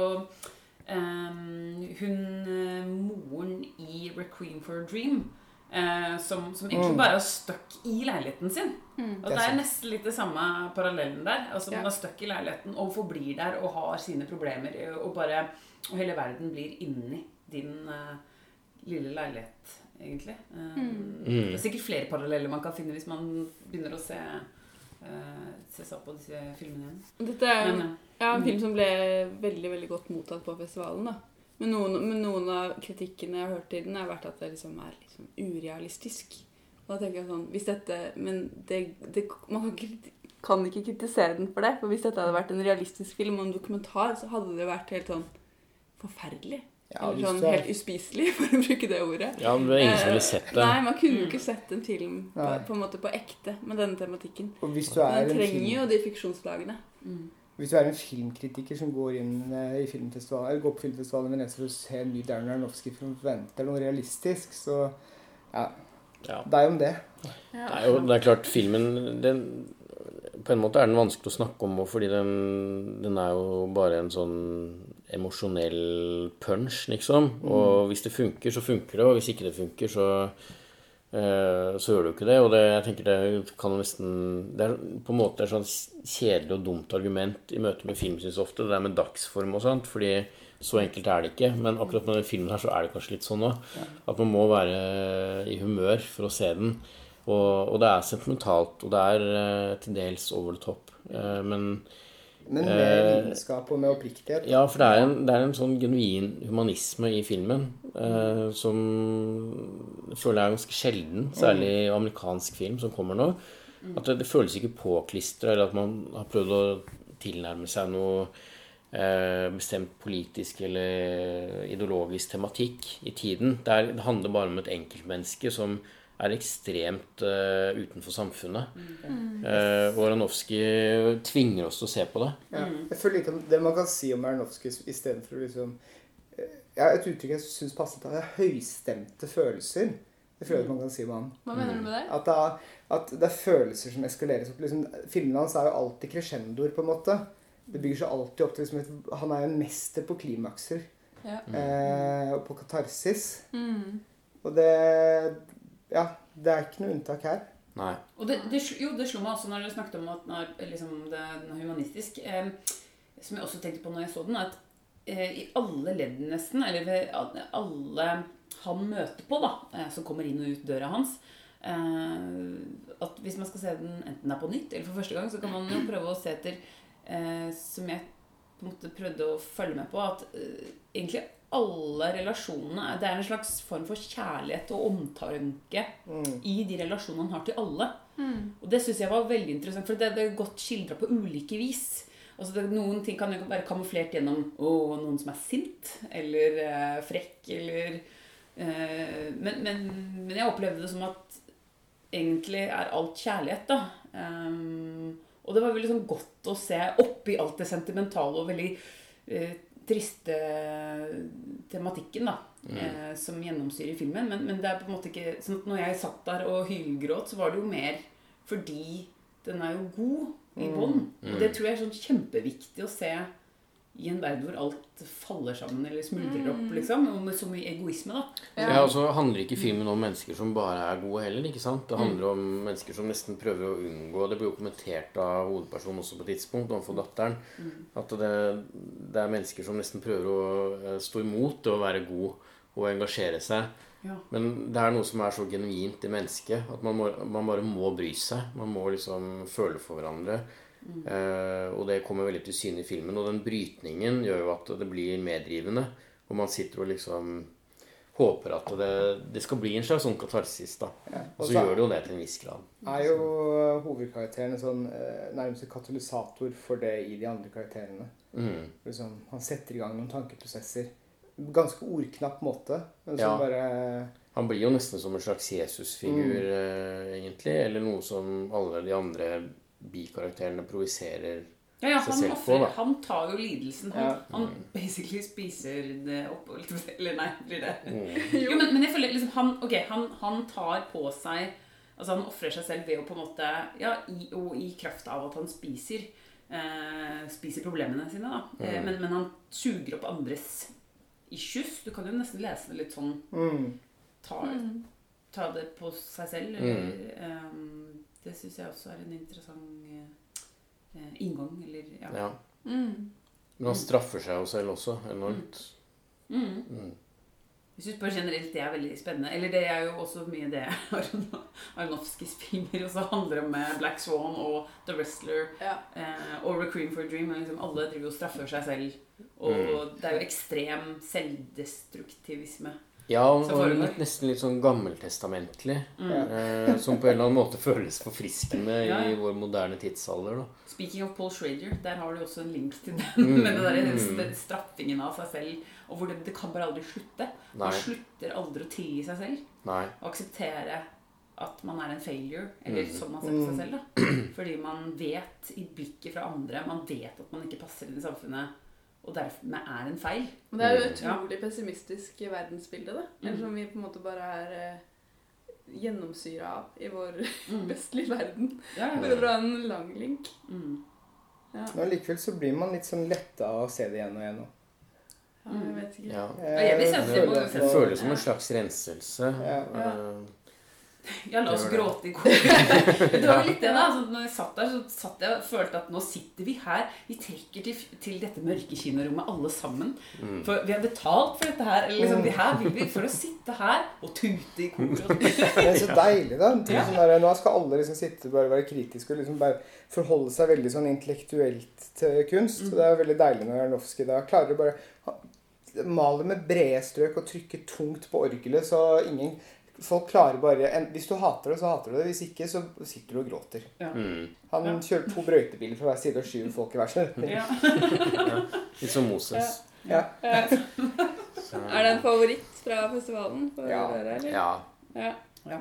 S2: um, hun eh, moren i Requiem for a Dream. Eh, som, som egentlig
S1: Mm.
S2: bare er stuck i leiligheten sin. Og
S1: Det er
S2: nesten litt det samme parallellen der. Altså Man er stuck i leiligheten og forblir der og har sine problemer. eh, Og bare Og hele verden blir inni din eh, lille leilighet, egentlig. Eh,
S4: Mm.
S2: Det er sikkert flere paralleller man kan finne hvis man begynner å se, eh, se seg opp på disse filmene igjen.
S4: Dette er
S2: Men, eh,
S4: ja, en film som ble veldig veldig godt mottatt på festivalen. da. Men noen, men noen av kritikkene jeg har hørt til den, har vært at det liksom er liksom urealistisk. Og da tenker jeg sånn hvis dette, Men det, det, man kan ikke, kan ikke kritisere den for det. For hvis dette hadde vært en realistisk film og en dokumentar, så hadde det vært helt sånn forferdelig.
S1: Ja,
S4: Eller sånn helt uspiselig, for å bruke det ordet.
S3: Ja, men det er ingen som
S4: Eh,
S3: ville sett det.
S4: Nei, man kunne jo ikke sett en film på, på en måte på ekte med denne tematikken.
S1: Og hvis du, er Men
S4: den
S1: en
S4: trenger
S1: film,
S4: jo de fiksjonslagene.
S2: mm.
S1: Hvis du er en filmkritiker som går inn eh, i filmfestivalen, eller går på filmfestivalen i Venezia for å se en ny Darren Aronofsky-film og forventer noe realistisk, så ja,
S3: Ja.
S1: det er jo om det.
S3: Det er jo det er klart, filmen den, På en måte er den vanskelig å snakke om, fordi den, den er jo bare en sånn emosjonell punch, liksom. Og hvis det funker, så funker det, og hvis ikke det funker, så så gjør du ikke det. Og det, jeg tenker det kan nesten Det er på en måte et sånn kjedelig og dumt argument i møte med film, syns ofte. Det der med dagsform og sånt. Fordi så enkelt er det ikke. Men akkurat med den filmen her så er det kanskje litt sånn òg. At man må være i humør for å se den. Og, og det er sentimentalt, og det er eh, til dels over the top. Eh, men
S1: Men med
S3: Eh,
S1: lidenskap og med oppriktighet.
S3: ja, for det er en, det er en sånn genuin humanisme i filmen eh, som jeg føler er ganske sjelden, særlig i amerikansk film som kommer nå. At det, det føles ikke påklistra, eller at man har prøvd å tilnærme seg noe eh, bestemt politisk eller ideologisk tematikk i tiden. Det, er, det handler bare om et enkeltmenneske som er ekstremt uh, utenfor samfunnet. Uh, og Aronofsky tvinger oss til å se på det.
S1: Ja. Jeg føler litt om det man kan si om Aronofsky istedenfor liksom eh, ja, Et uttrykk jeg syns passet, er høystemte følelser. Det føler jeg man kan si om han.
S4: Hva mener du med det?
S1: At det, er, at det er følelser som eskaleres opp. Liksom, filmene hans er jo alltid crescendoer, på en måte. Det bygger seg alltid opp til liksom, et, Han er jo en mester på klimakser.
S4: Ja.
S1: Eh, og på katarsis.
S4: Mm.
S1: Og det Ja, det er ikke noe unntak her.
S3: Nei.
S2: Og det, det, jo, det slo meg også når dere snakket om at når, liksom, det, den er humanistisk. Eh, som jeg også tenkte på når jeg så den, at eh, i alle ledd nesten, eller ved alle han møter på, da, eh, som kommer inn og ut døra hans eh, At hvis man skal se den enten det er på nytt eller for første gang, så kan man jo prøve å se etter eh, Som jeg på en måte prøvde å følge med på, at eh, egentlig alle relasjonene Det er en slags form for kjærlighet og omtanke
S1: Mm.
S2: i de relasjonene han har til alle.
S4: Mm.
S2: Og det syns jeg var veldig interessant, for det, det er godt skildra på ulike vis. Altså det, Noen ting kan jo være kamuflert gjennom å, noen som er sint, eller eh, frekk, eller eh, men, men, men jeg opplevde det som at egentlig er alt kjærlighet, da. Um, og det var veldig sånn godt å se oppi alt det sentimentale og veldig eh, triste tematikken da, eh, som gjennomsyrer filmen. Men, men det er på en måte ikke sånn at når jeg satt der og hylgråt, så var det jo mer fordi den er jo god i bånn. Og det tror jeg er sånn kjempeviktig å se i en verden hvor alt faller sammen eller smuldrer opp, liksom. Og med så mye egoisme, da.
S3: Ja, og så handler ikke filmen om mennesker som bare er gode heller. ikke sant? Det handler om mennesker som nesten prøver å unngå Det blir jo kommentert av hovedpersonen også på et tidspunkt overfor datteren. At det, det er mennesker som nesten prøver å eh, stå imot det å være god og engasjere seg.
S2: Ja.
S3: Men det er noe som er så genuint i mennesket at man, må, man bare må bry seg. Man må liksom føle for hverandre. Eh, og det kommer veldig til syne i filmen. Og den brytningen gjør jo at det blir meddrivende. Og man sitter og liksom håper at det, det skal bli en slags sånn katarsis. da.
S1: Ja.
S3: Og så
S1: så
S3: gjør det jo det til en viss grad.
S1: er jo hovedkarakteren en sånn eh, nærmest en katalysator for det i de andre karakterene.
S3: Mm.
S1: Liksom, han setter i gang noen tankeprosesser. Ganske ordknapp måte, men som
S3: Ja.
S1: bare
S3: Han blir jo nesten som en slags Jesusfigur, mm. egentlig. Eller noe som alle de andre bikarakterene projiserer.
S2: Ja, ja,
S3: seg
S2: han,
S3: selv på, da.
S2: han tar jo lidelsen. Han,
S1: Ja.
S2: han basically spiser det opp. Eller nei, blir det
S3: Mm.
S2: Jo, men, men jeg føler liksom han, okay, han, han tar på seg Altså Han ofrer seg selv ved å på en måte Ja, i, og i kraft av at han spiser eh, Spiser problemene sine, da. Eh,
S3: Mm.
S2: men, men han suger opp andres issues. Du kan jo nesten lese det litt sånn
S1: mm.
S2: Ta,
S4: Mm.
S2: ta det på seg selv. Eller, ehm, det syns jeg også er en interessant eh, eh, inngang. Eller ja.
S3: Ja.
S4: Mm.
S3: Men han straffer seg jo selv også enormt.
S2: Mm.
S3: Mm.
S2: Jeg syns bare generelt det er veldig spennende. Eller det er jo også mye det Aron- Aronofskys filmer også handler om med Black Swan og The Wrestler
S4: Ja.
S2: eh, og Recream for a Dream. Liksom alle driver og straffer seg selv. Og
S3: Mm.
S2: det er jo ekstrem selvdestruktivisme.
S3: Ja, og litt, nesten litt sånn gammeltestamentlig.
S2: Mm.
S3: Eh, som på en eller annen måte føles forfriskende
S2: Ja, ja.
S3: i vår moderne tidsalder. da.
S2: Speaking of Paul Schrader, der har du også en link til den.
S3: Mm.
S2: Med det der,
S3: Mm.
S2: den straffingen av seg selv. Og hvor det, det kan bare aldri slutte.
S3: Nei.
S2: Man slutter aldri å tilgi seg selv.
S3: Nei.
S2: Og akseptere at man er en failure. Eller
S3: Mm.
S2: som man ser på seg selv. da. Fordi man vet i blikket fra andre Man vet at man ikke passer inn i samfunnet. Og dermed er en feil.
S4: Men det er jo
S3: utrolig
S4: utrolig pessimistisk verdensbilde, da. Eller
S2: Mm.
S4: som vi på en måte bare er eh, gjennomsyra av i vår
S2: Mm.
S4: vestlige verden.
S2: Ja,
S4: For å dra en lang link.
S2: Mm.
S4: Ja,
S1: Men likevel så blir man litt sånn letta av å se det igjen og igjen.
S4: ja jeg vet ikke.
S3: Ja.
S2: jeg jeg, jeg, jeg,
S1: føler
S3: Det føles som en slags renselse.
S1: Ja.
S2: Ja, la oss gråte i kor. det var litt det, da. Altså, når jeg satt der, så satt jeg og følte at nå sitter vi her. Vi trekker til, til dette mørke kinorommet alle sammen.
S3: Mm.
S2: For vi har betalt for dette her. Eller liksom, det her vil vi for å sitte her og tute i kor.
S1: Det er så deilig, da. Sånn der, nå skal alle liksom sitte bare være kritiske og liksom bare forholde seg veldig sånn intellektuelt til kunst. Og det er veldig deilig når Jarnowski da klarer å bare male med brede strøk og trykke tungt på orgelet, så ingen Folk klarer bare en, Hvis du hater det, så hater du det. Hvis ikke, så sitter du og gråter.
S3: Mm.
S1: Han
S2: Ja.
S1: kjører to brøytebiler fra hver side og skyver folk i hver sin.
S2: Ja.
S3: Litt som Moses.
S1: Ja.
S4: Er det en favoritt fra festivalen? For
S1: Ja.
S4: dere, eller?
S3: Ja.
S4: ja.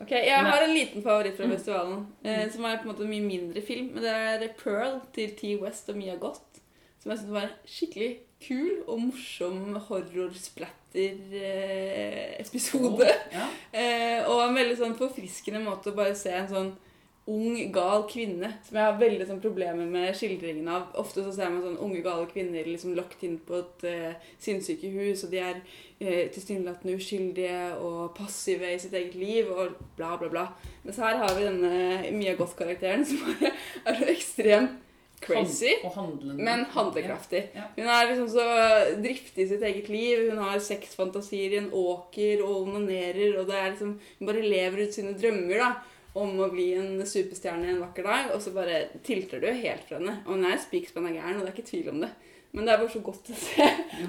S4: Ok, Jeg har en liten favoritt fra festivalen, eh, som er på en måte en mye mindre film. Men det er Pearl til T West og Mia Gott, Som jeg syns var skikkelig kul og morsom horror-splatter-episode.
S2: Ja.
S4: Eh, og en veldig sånn forfriskende måte å bare se en sånn ung, gal kvinne. Som jeg har veldig sånn problemer med skildringen av. Ofte så ser man sånn unge, gale kvinner liksom lagt inn på et uh, sinnssykehus, og de er uh, tilsynelatende uskyldige og passive i sitt eget liv og bla, bla, bla. Mens her har vi denne Mia Goth-karakteren som er så ekstremt crazy. Men handlekraftig.
S2: Ja.
S4: Hun er liksom så driftig i sitt eget liv. Hun har sexfantasier i en åker og onanerer. Og det er liksom, hun bare lever ut sine drømmer da, om å bli en superstjerne en vakker dag. Og så bare tilter du helt fra henne. Og hun er spikspenna gæren, og det er ikke tvil om det. Men det er bare så godt å se.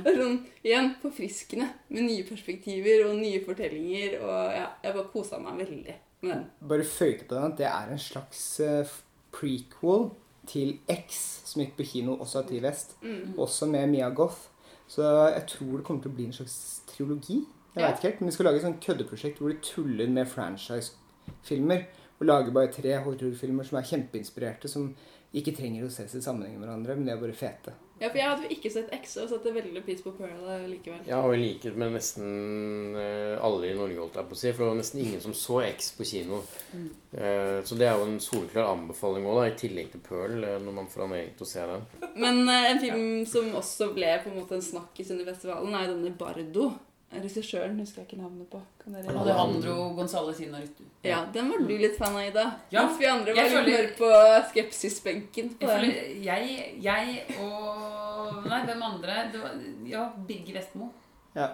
S4: Er sånn, igjen, forfriskende. Med nye perspektiver og nye fortellinger. Og ja, jeg bare kosa meg veldig med den.
S1: Bare føyte på den at det er en slags eh, prequel til X, som gikk på kino også av T-Vest.
S4: Mm.
S1: Også med Mia Goff. Så jeg tror det kommer til å bli en slags triologi. Jeg vet ikke helt, men Vi skal lage et sånt køddeprosjekt hvor de tuller med franchise-filmer. Og lager bare tre horrorfilmer som er kjempeinspirerte, som ikke trenger å ses i sammenheng med hverandre, men de er bare fete.
S4: Ja, for jeg hadde jo ikke sett X og satte veldig pris på Pearl likevel.
S3: Ja, og i likhet med nesten eh, alle i Norge, holdt jeg på å si. For det var nesten ingen som så X på kino. Eh, så det er jo en soleklar anbefaling òg, i tillegg til Pearl, eh, når man får anledning til å se den.
S4: Men eh, en film som også ble på en måte en snakkis under festivalen, er denne Bardo. Regissøren husker jeg ikke navnet på. Kan dere
S2: Alejandro Gonzales Inarritu.
S4: Ja, den var du litt fan av, Ida.
S2: Ja,
S4: Mens vi andre var
S2: føler...
S4: litt mer på skepsisbenken. på
S2: Jeg, føler, jeg, jeg og Nei, hvem andre? Det var, ja, Birger Vestmo
S1: Ja.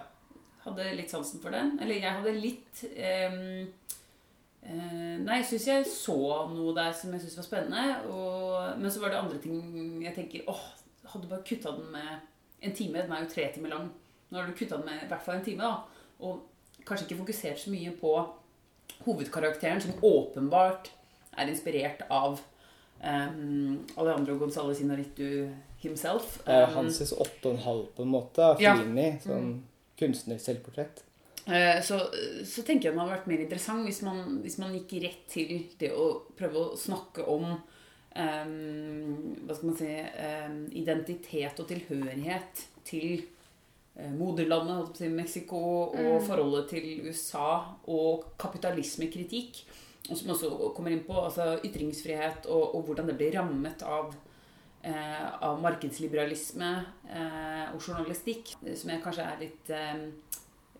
S2: hadde litt sansen for den. Eller jeg hadde litt um... Uh, Nei, jeg syns jeg så noe der som jeg syntes var spennende. Og, men så var det andre ting jeg tenker åh, hadde bare kutta den med en time. Den er jo tre timer lang. Nå har du kutta den med i hvert fall en time. da Og kanskje ikke fokusert så mye på hovedkarakteren, som åpenbart er inspirert av um, Alejandro González Inaritu himself.
S1: Eh,
S2: Um,
S1: en halv på en måte av
S2: Ja.
S1: Fellini. Sånn kunstnerisk
S2: selvportrett. Så, så tenker jeg den hadde vært mer interessant hvis man, hvis man gikk rett til det å prøve å snakke om um, hva skal man si um, identitet og tilhørighet til eh, moderlandet, holdt på Mexico, og forholdet til USA, og kapitalismekritikk. Og som også kommer inn på altså, ytringsfrihet og, og hvordan det blir rammet av eh, av markedsliberalisme eh, og journalistikk, eh, som jeg kanskje er litt eh,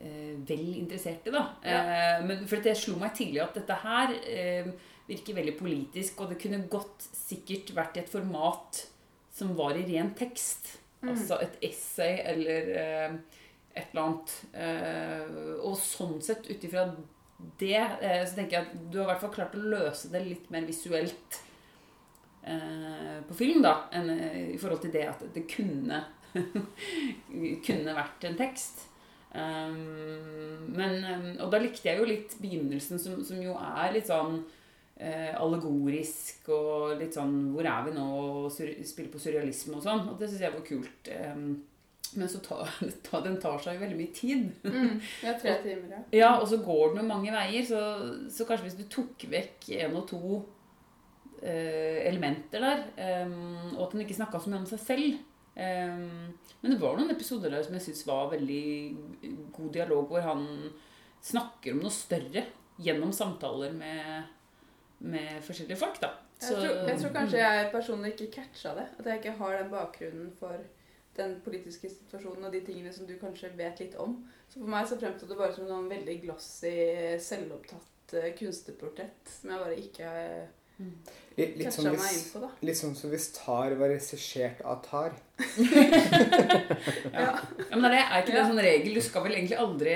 S2: eh, vel interessert i. da. Eh, men for det slo meg tidlig at dette her eh, virker veldig politisk, og det kunne godt sikkert vært i et format som var i ren tekst. Altså et essay eller eh, et eller annet. Eh, og sånn sett, ut ifra det, eh, så tenker jeg at du har i hvert fall klart å løse det litt mer visuelt eh, på film, da, enn eh, i forhold til det at det kunne kunne vært en tekst. Um, men, og da likte jeg jo litt begynnelsen, som, som jo er litt sånn eh, allegorisk og litt sånn Hvor er vi nå? og spiller på surrealisme og sånn. Og det syns jeg var kult. Um, men så tar ta, den tar seg jo veldig mye tid.
S4: Mm, ja, tre timer, ja.
S2: Ja, og så går den jo mange veier, så, så kanskje hvis du tok vekk en og to eh, elementer der, eh, og at den ikke snakka så mye om seg selv eh, Men det var noen episoder der som jeg syns var veldig god dialog, hvor han snakker om noe større gjennom samtaler med, med forskjellige folk, da.
S4: Jeg tror, jeg tror kanskje jeg personlig ikke catcha det. At jeg ikke har den bakgrunnen for den politiske situasjonen og de tingene som du kanskje vet litt om. Så for meg så fremstod det bare som noen veldig glossy, selvopptatt eh, kunstnerportrett som jeg bare ikke
S1: Litt, litt,
S4: som meg inn
S1: hvis,
S4: på, da.
S1: litt som hvis Tar var regissert av Tar.
S2: Ja, men det er ikke det en sånn regel. Du skal vel egentlig aldri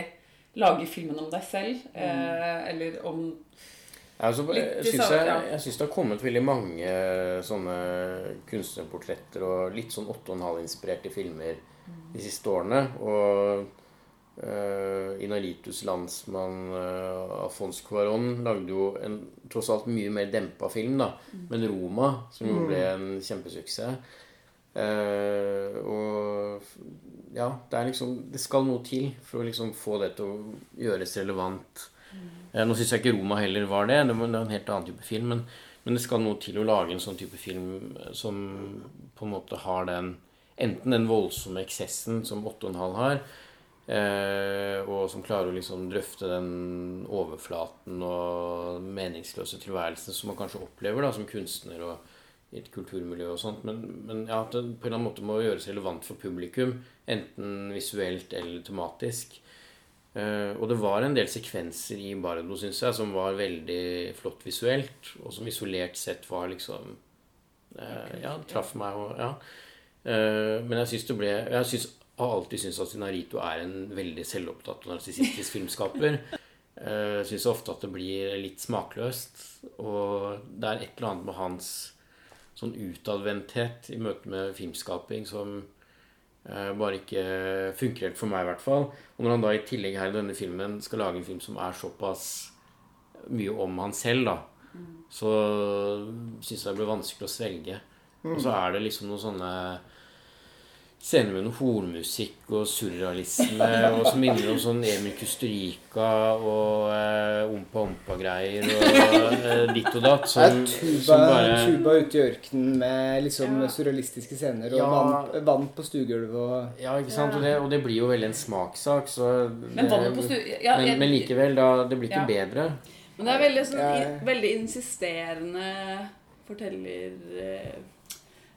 S2: lage filmen om deg selv. Eh, eller om
S3: Ja, altså, jeg syns det har kommet veldig mange sånne kunstnerportretter og litt sånn 8,5-inspirerte filmer de siste årene. Og uh, Inaritus landsmann uh, Alfons Cuaron lagde jo en tross alt mye mer dempa film, da. Men Roma, som jo ble en kjempesuksess. Uh, og ja, det er liksom Det skal noe til for å liksom få det til å gjøres relevant. Eh, Nå syns jeg ikke Roma heller var det. Det var en helt annen type film. Men, men det skal noe til å lage en sånn type film som på en måte har den Enten den voldsomme eksessen som 8,5 har, eh, og som klarer å liksom drøfte den overflaten og meningsløse tilværelsen som man kanskje opplever da som kunstner og i et kulturmiljø og sånt. Men, men ja, at det på en eller annen måte må gjøres relevant for publikum. Enten visuelt eller tematisk. Eh, og det var en del sekvenser i Bardo, synes jeg, som var veldig flott visuelt, og som isolert sett var liksom eh, Ja, traff meg og Ja. Eh, men jeg syns det ble Jeg synes, har alltid syntes at Sinarito er en veldig selvopptatt og narsissistisk filmskaper. Jeg syns ofte at det blir litt smakløst. Og det er et eller annet med hans sånn utadvendthet i møte med filmskaping som bare ikke funker helt for meg, i hvert fall. Og når han da i tillegg her i denne filmen skal lage en film som er såpass mye om han selv, da, så syns jeg det blir vanskelig å svelge. Og så er det liksom noen sånne scener med noe hornmusikk og surrealisme og som minner om sånn Emil Kusturica og eh, ompa-ompa-greier og eh, ditt og datt.
S1: Det
S3: Som,
S1: er tuba,
S3: som bare
S1: tuba ute i ørkenen med liksom
S2: Ja.
S1: surrealistiske scener og
S3: Ja.
S1: vann, vann på stuegulvet og
S3: Ja, ikke sant? Og det, og det blir jo veldig en smakssak, så
S2: Men stu... Ja,
S3: men, men likevel, da, det blir ikke
S2: Ja.
S3: bedre.
S4: Men det er veldig, sånn,
S1: Ja.
S4: veldig insisterende forteller eh,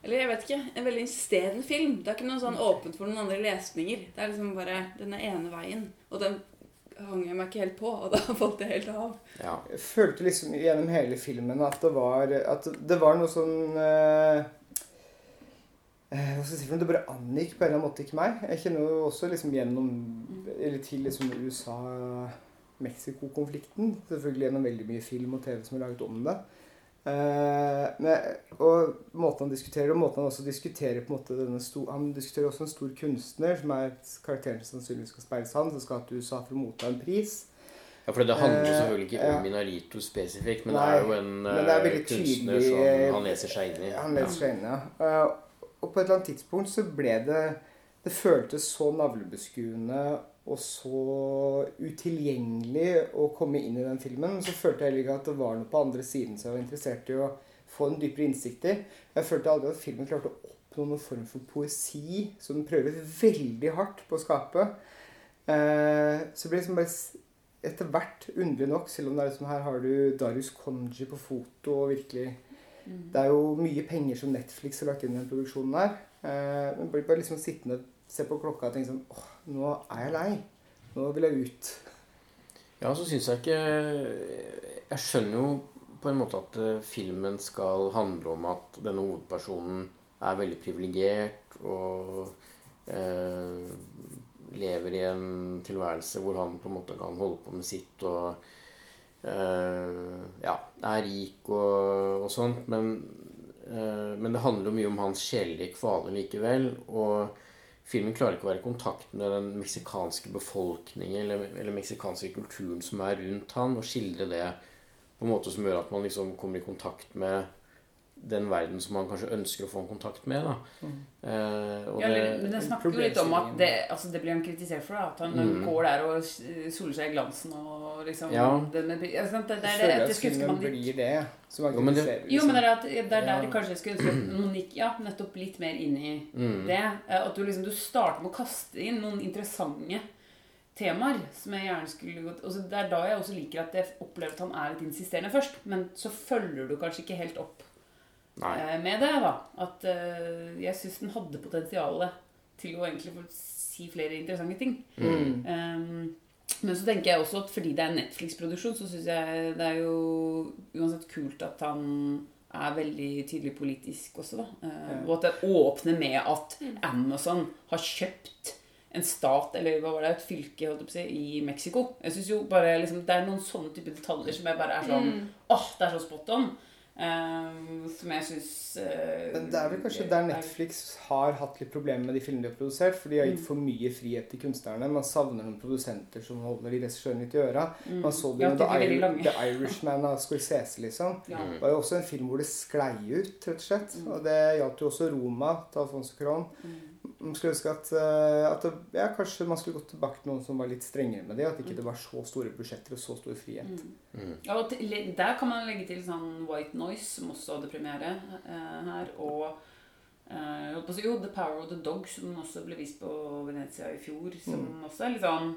S4: Eller jeg vet ikke. En veldig insisterende film. Det er ikke noe sånn åpent for noen andre lesninger. Det er liksom bare denne ene veien. Og den hang jeg meg ikke helt på, og da falt jeg helt av.
S3: Ja.
S1: Jeg følte liksom gjennom hele filmen at det var, at det var noe sånn eh, eh, Hva skal jeg si for noe? Det bare angikk på en eller annen måte ikke meg. Jeg kjenner jo også liksom gjennom Eller til liksom USA-Mexico-konflikten. Selvfølgelig gjennom veldig mye film og TV som er laget om det. Eh, men, og måten han diskuterer og måten han også diskuterer på en måte denne sto, Han diskuterer også en stor kunstner, som er karakteren som sannsynligvis skal speiles han, som skal til USA for å motta en pris.
S3: Ja, for det handler jo
S1: Eh,
S3: selvfølgelig ikke
S1: ja.
S3: om Minarito spesifikt, men
S1: Nei,
S3: det er jo en
S1: men det er
S3: eh, kunstner
S1: tydelig,
S3: som han leser seg inn i.
S1: Han leser seg inn, ja. Og på et eller annet tidspunkt så ble det Det føltes så navlebeskuende og så utilgjengelig å komme inn i den filmen. Så følte jeg heller ikke at det var noe på andre siden som jeg var interessert i å få en dypere innsikt i. Jeg følte aldri at filmen klarte å oppnå noen form for poesi, som den prøver veldig hardt på å skape. Så så det ble liksom bare etter hvert, underlig nok, selv om det er liksom her har du Darius Konji på foto og virkelig det er jo mye penger som Netflix har lagt inn i den produksjonen her. Eh, men blir bare liksom sittende, se på klokka og tenke sånn åh, nå er jeg lei. Nå vil jeg ut.
S3: Ja, så syns jeg ikke Jeg skjønner jo på en måte at eh, filmen skal handle om at denne hovedpersonen er veldig privilegert og eh, lever i en tilværelse hvor han på en måte kan holde på med sitt og eh, ja, er rik og, og sånt. Men, eh, men det handler jo mye om hans sjelelige kvaler likevel. Og filmen klarer ikke å være i kontakt med den meksikanske befolkningen eller, eller meksikanske kulturen som er rundt han, og skildre det på en måte som gjør at man liksom kommer i kontakt med den verden som man kanskje ønsker å få en kontakt med. da. Eh, og
S2: Ja,
S3: det,
S2: men den snakker jo litt om at det, altså det blir han kritisert for. Da, at han
S3: Mm.
S2: går der og soler seg i glansen og liksom
S3: Ja.
S2: ja, sant? det, det, det, det skulle ønske man litt
S1: blir det. Som
S3: Jo, men det-
S1: liksom.
S2: Jo, men det
S1: liksom.
S2: er, at, det er der
S1: Ja.
S2: jeg kanskje skulle ønske at noen gikk ja, nettopp litt mer inn i
S3: Mm.
S2: det. Eh, At du liksom du starter med å kaste inn noen interessante temaer som jeg gjerne skulle gått altså Det er da jeg også liker at jeg opplever at han er litt insisterende først. Men så følger du kanskje ikke helt opp
S3: Nei.
S2: eh, med det. da At uh, jeg syns den hadde potensial til å egentlig få si flere interessante ting.
S1: Mm.
S2: Um, men så tenker jeg også at fordi det er Netflix-produksjon, så syns jeg det er jo uansett kult at han er veldig tydelig politisk også, da. Uh,
S1: Ja.
S2: Og at det åpner med at Amazon har kjøpt en stat, eller hva var det, et fylke holdt jeg på å si, i Mexico. Jeg synes jo bare liksom, Det er noen sånne type detaljer som jeg bare er sånn Åh, det er så spot on! Eh, som jeg syns uh,
S1: Men det er vel kanskje der Netflix har hatt litt problemer med de filmene de har produsert. For de har gitt for mye frihet til kunstnerne. Man savner noen produsenter som holder de regissørene litt i øra.
S2: Mm.
S1: Man så det
S2: Ja,
S1: med
S2: de
S1: The. The Irishman av Scorsese, liksom.
S2: Ja.
S1: Det var jo også en film hvor det sklei ut, rett og slett. Og det gjaldt jo også Roma til Alfonso Cuarón. Man skulle ønske at, eh, at det, ja, kanskje man skulle gått tilbake til noen som var litt strengere med det. At ikke det var så store budsjetter og så stor frihet.
S2: Mm.
S3: Mm.
S2: Ja, og til, der kan man legge til sånn White Noise, som også hadde premiere eh, her. Og eh, på jo, The Power of the Dog, som også ble vist på Venezia i fjor. Som
S1: Mm.
S2: også er litt sånn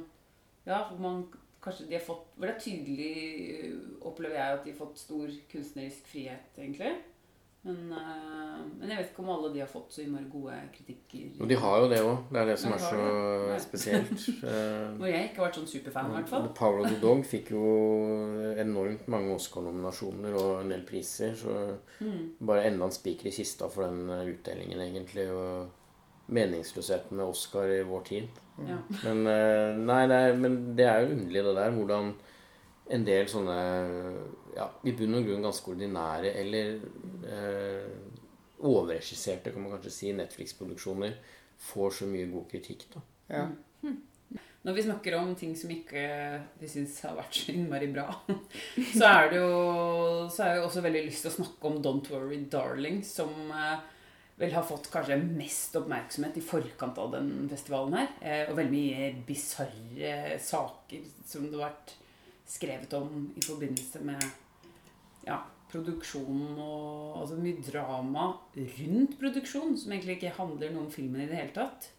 S2: Ja, hvor man kanskje de har fått Hvor det er tydelig, eh, opplever jeg, at de har fått stor kunstnerisk frihet, egentlig. Men, eh, men jeg vet ikke om alle de har fått så innmari gode kritikker.
S3: Og de har jo det òg. Det er det som er så
S2: det.
S3: Spesielt. Eh,
S2: Når jeg ikke har vært sånn superfan, i hvert fall.
S3: The Power of the Dog fikk jo enormt mange Oscar-nominasjoner og en del priser. Så
S2: Mm.
S3: bare enda en spiker i kista for den eh, utdelingen, egentlig. Og meningsløsheten med Oscar i vår tid.
S2: Ja.
S3: Men, nei, er, men det er jo underlig, det der. Hvordan en del sånne ja, i bunn og grunn ganske ordinære eller eh, overregisserte, kan man kanskje si, Netflix-produksjoner får så mye god kritikk. da.
S1: Ja.
S2: Når vi snakker om ting som ikke vi syns har vært så innmari bra, så er det jo Så har jeg også veldig lyst til å snakke om Don't Worry Darling, som eh, vel har fått kanskje mest oppmerksomhet i forkant av den festivalen her. Eh, og veldig mye bisarre saker som det har vært skrevet om i forbindelse med ja, produksjonen og altså mye drama rundt produksjon, som egentlig ikke handler noe om filmen i det hele tatt.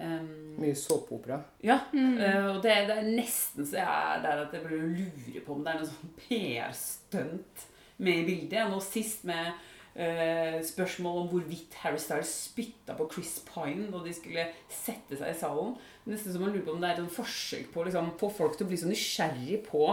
S2: Um,
S1: Mye såpeopera.
S2: ja, eh, og det, det er nesten så jeg er der at jeg lurer lure på om det er noe sånn PR-stunt med i bildet. Nå sist med spørsmål om hvorvidt Harry Styles spytta på Chris Pine da de skulle sette seg i salen. Nesten som man lurer på om det er et forsøk på å liksom, få folk til å bli så nysgjerrig på,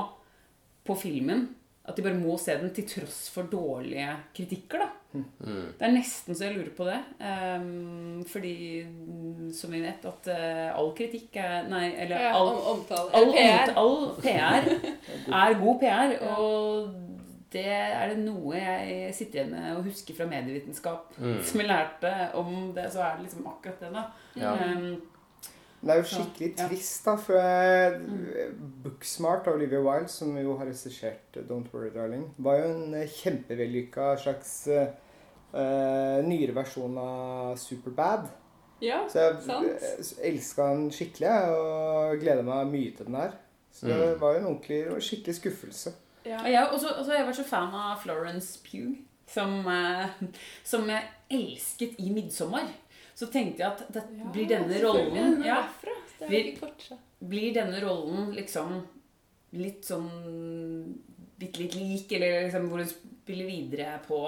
S2: på filmen at de bare må se den til tross for dårlige kritikker. da.
S3: Mm.
S2: Det er nesten så jeg lurer på det. Um, fordi, mm, som vi vet, at uh, all kritikk er Nei, eller
S4: Ja,
S2: all,
S4: omtale.
S2: all,
S4: PR.
S2: all PR er god PR. Og det er det noe jeg sitter igjen med og husker fra medievitenskap.
S3: Mm.
S2: Som jeg lærte om det, så er det liksom akkurat det, da.
S3: Ja.
S2: Um,
S1: Det er jo
S2: Så,
S1: skikkelig
S2: ja.
S1: trist, da. For mm. Booksmart av Olivia Wilde, som jo har regissert Don't Worry Darling, var jo en kjempevellykka slags uh, nyere versjon av Superbad.
S4: Ja,
S1: Så jeg
S4: sant.
S1: elska den skikkelig og gleder meg mye til den her. Så det
S3: Mm.
S1: var jo en ordentlig, det skikkelig skuffelse.
S4: Ja.
S2: Og jeg også, også jeg vært så fan av Florence Pugh, som, eh, som jeg elsket i 'Midtsommer'. Så tenkte jeg at det,
S4: Ja,
S2: blir denne rollen ja, Blir- Blir denne rollen liksom litt sånn bitte litt lik, eller liksom hvor hun spiller videre på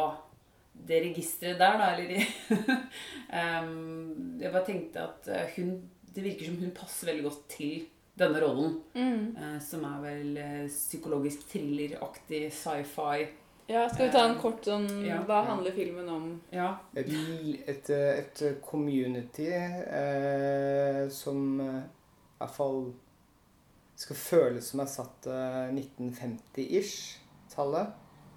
S2: det registeret der, da, eller um, Jeg bare tenkte at eh, hun Det virker som hun passer veldig godt til denne rollen.
S4: Mm.
S2: eh, som er vel eh, psykologisk thrilleraktig sci-fi.
S4: Ja, skal vi ta en kort sånn
S2: Ja.
S4: Hva handler filmen om?
S2: Ja.
S1: Et, et, eh, et community eh, som eh, i hvert fall skal føles som er satt eh, 1950-ish-tallet.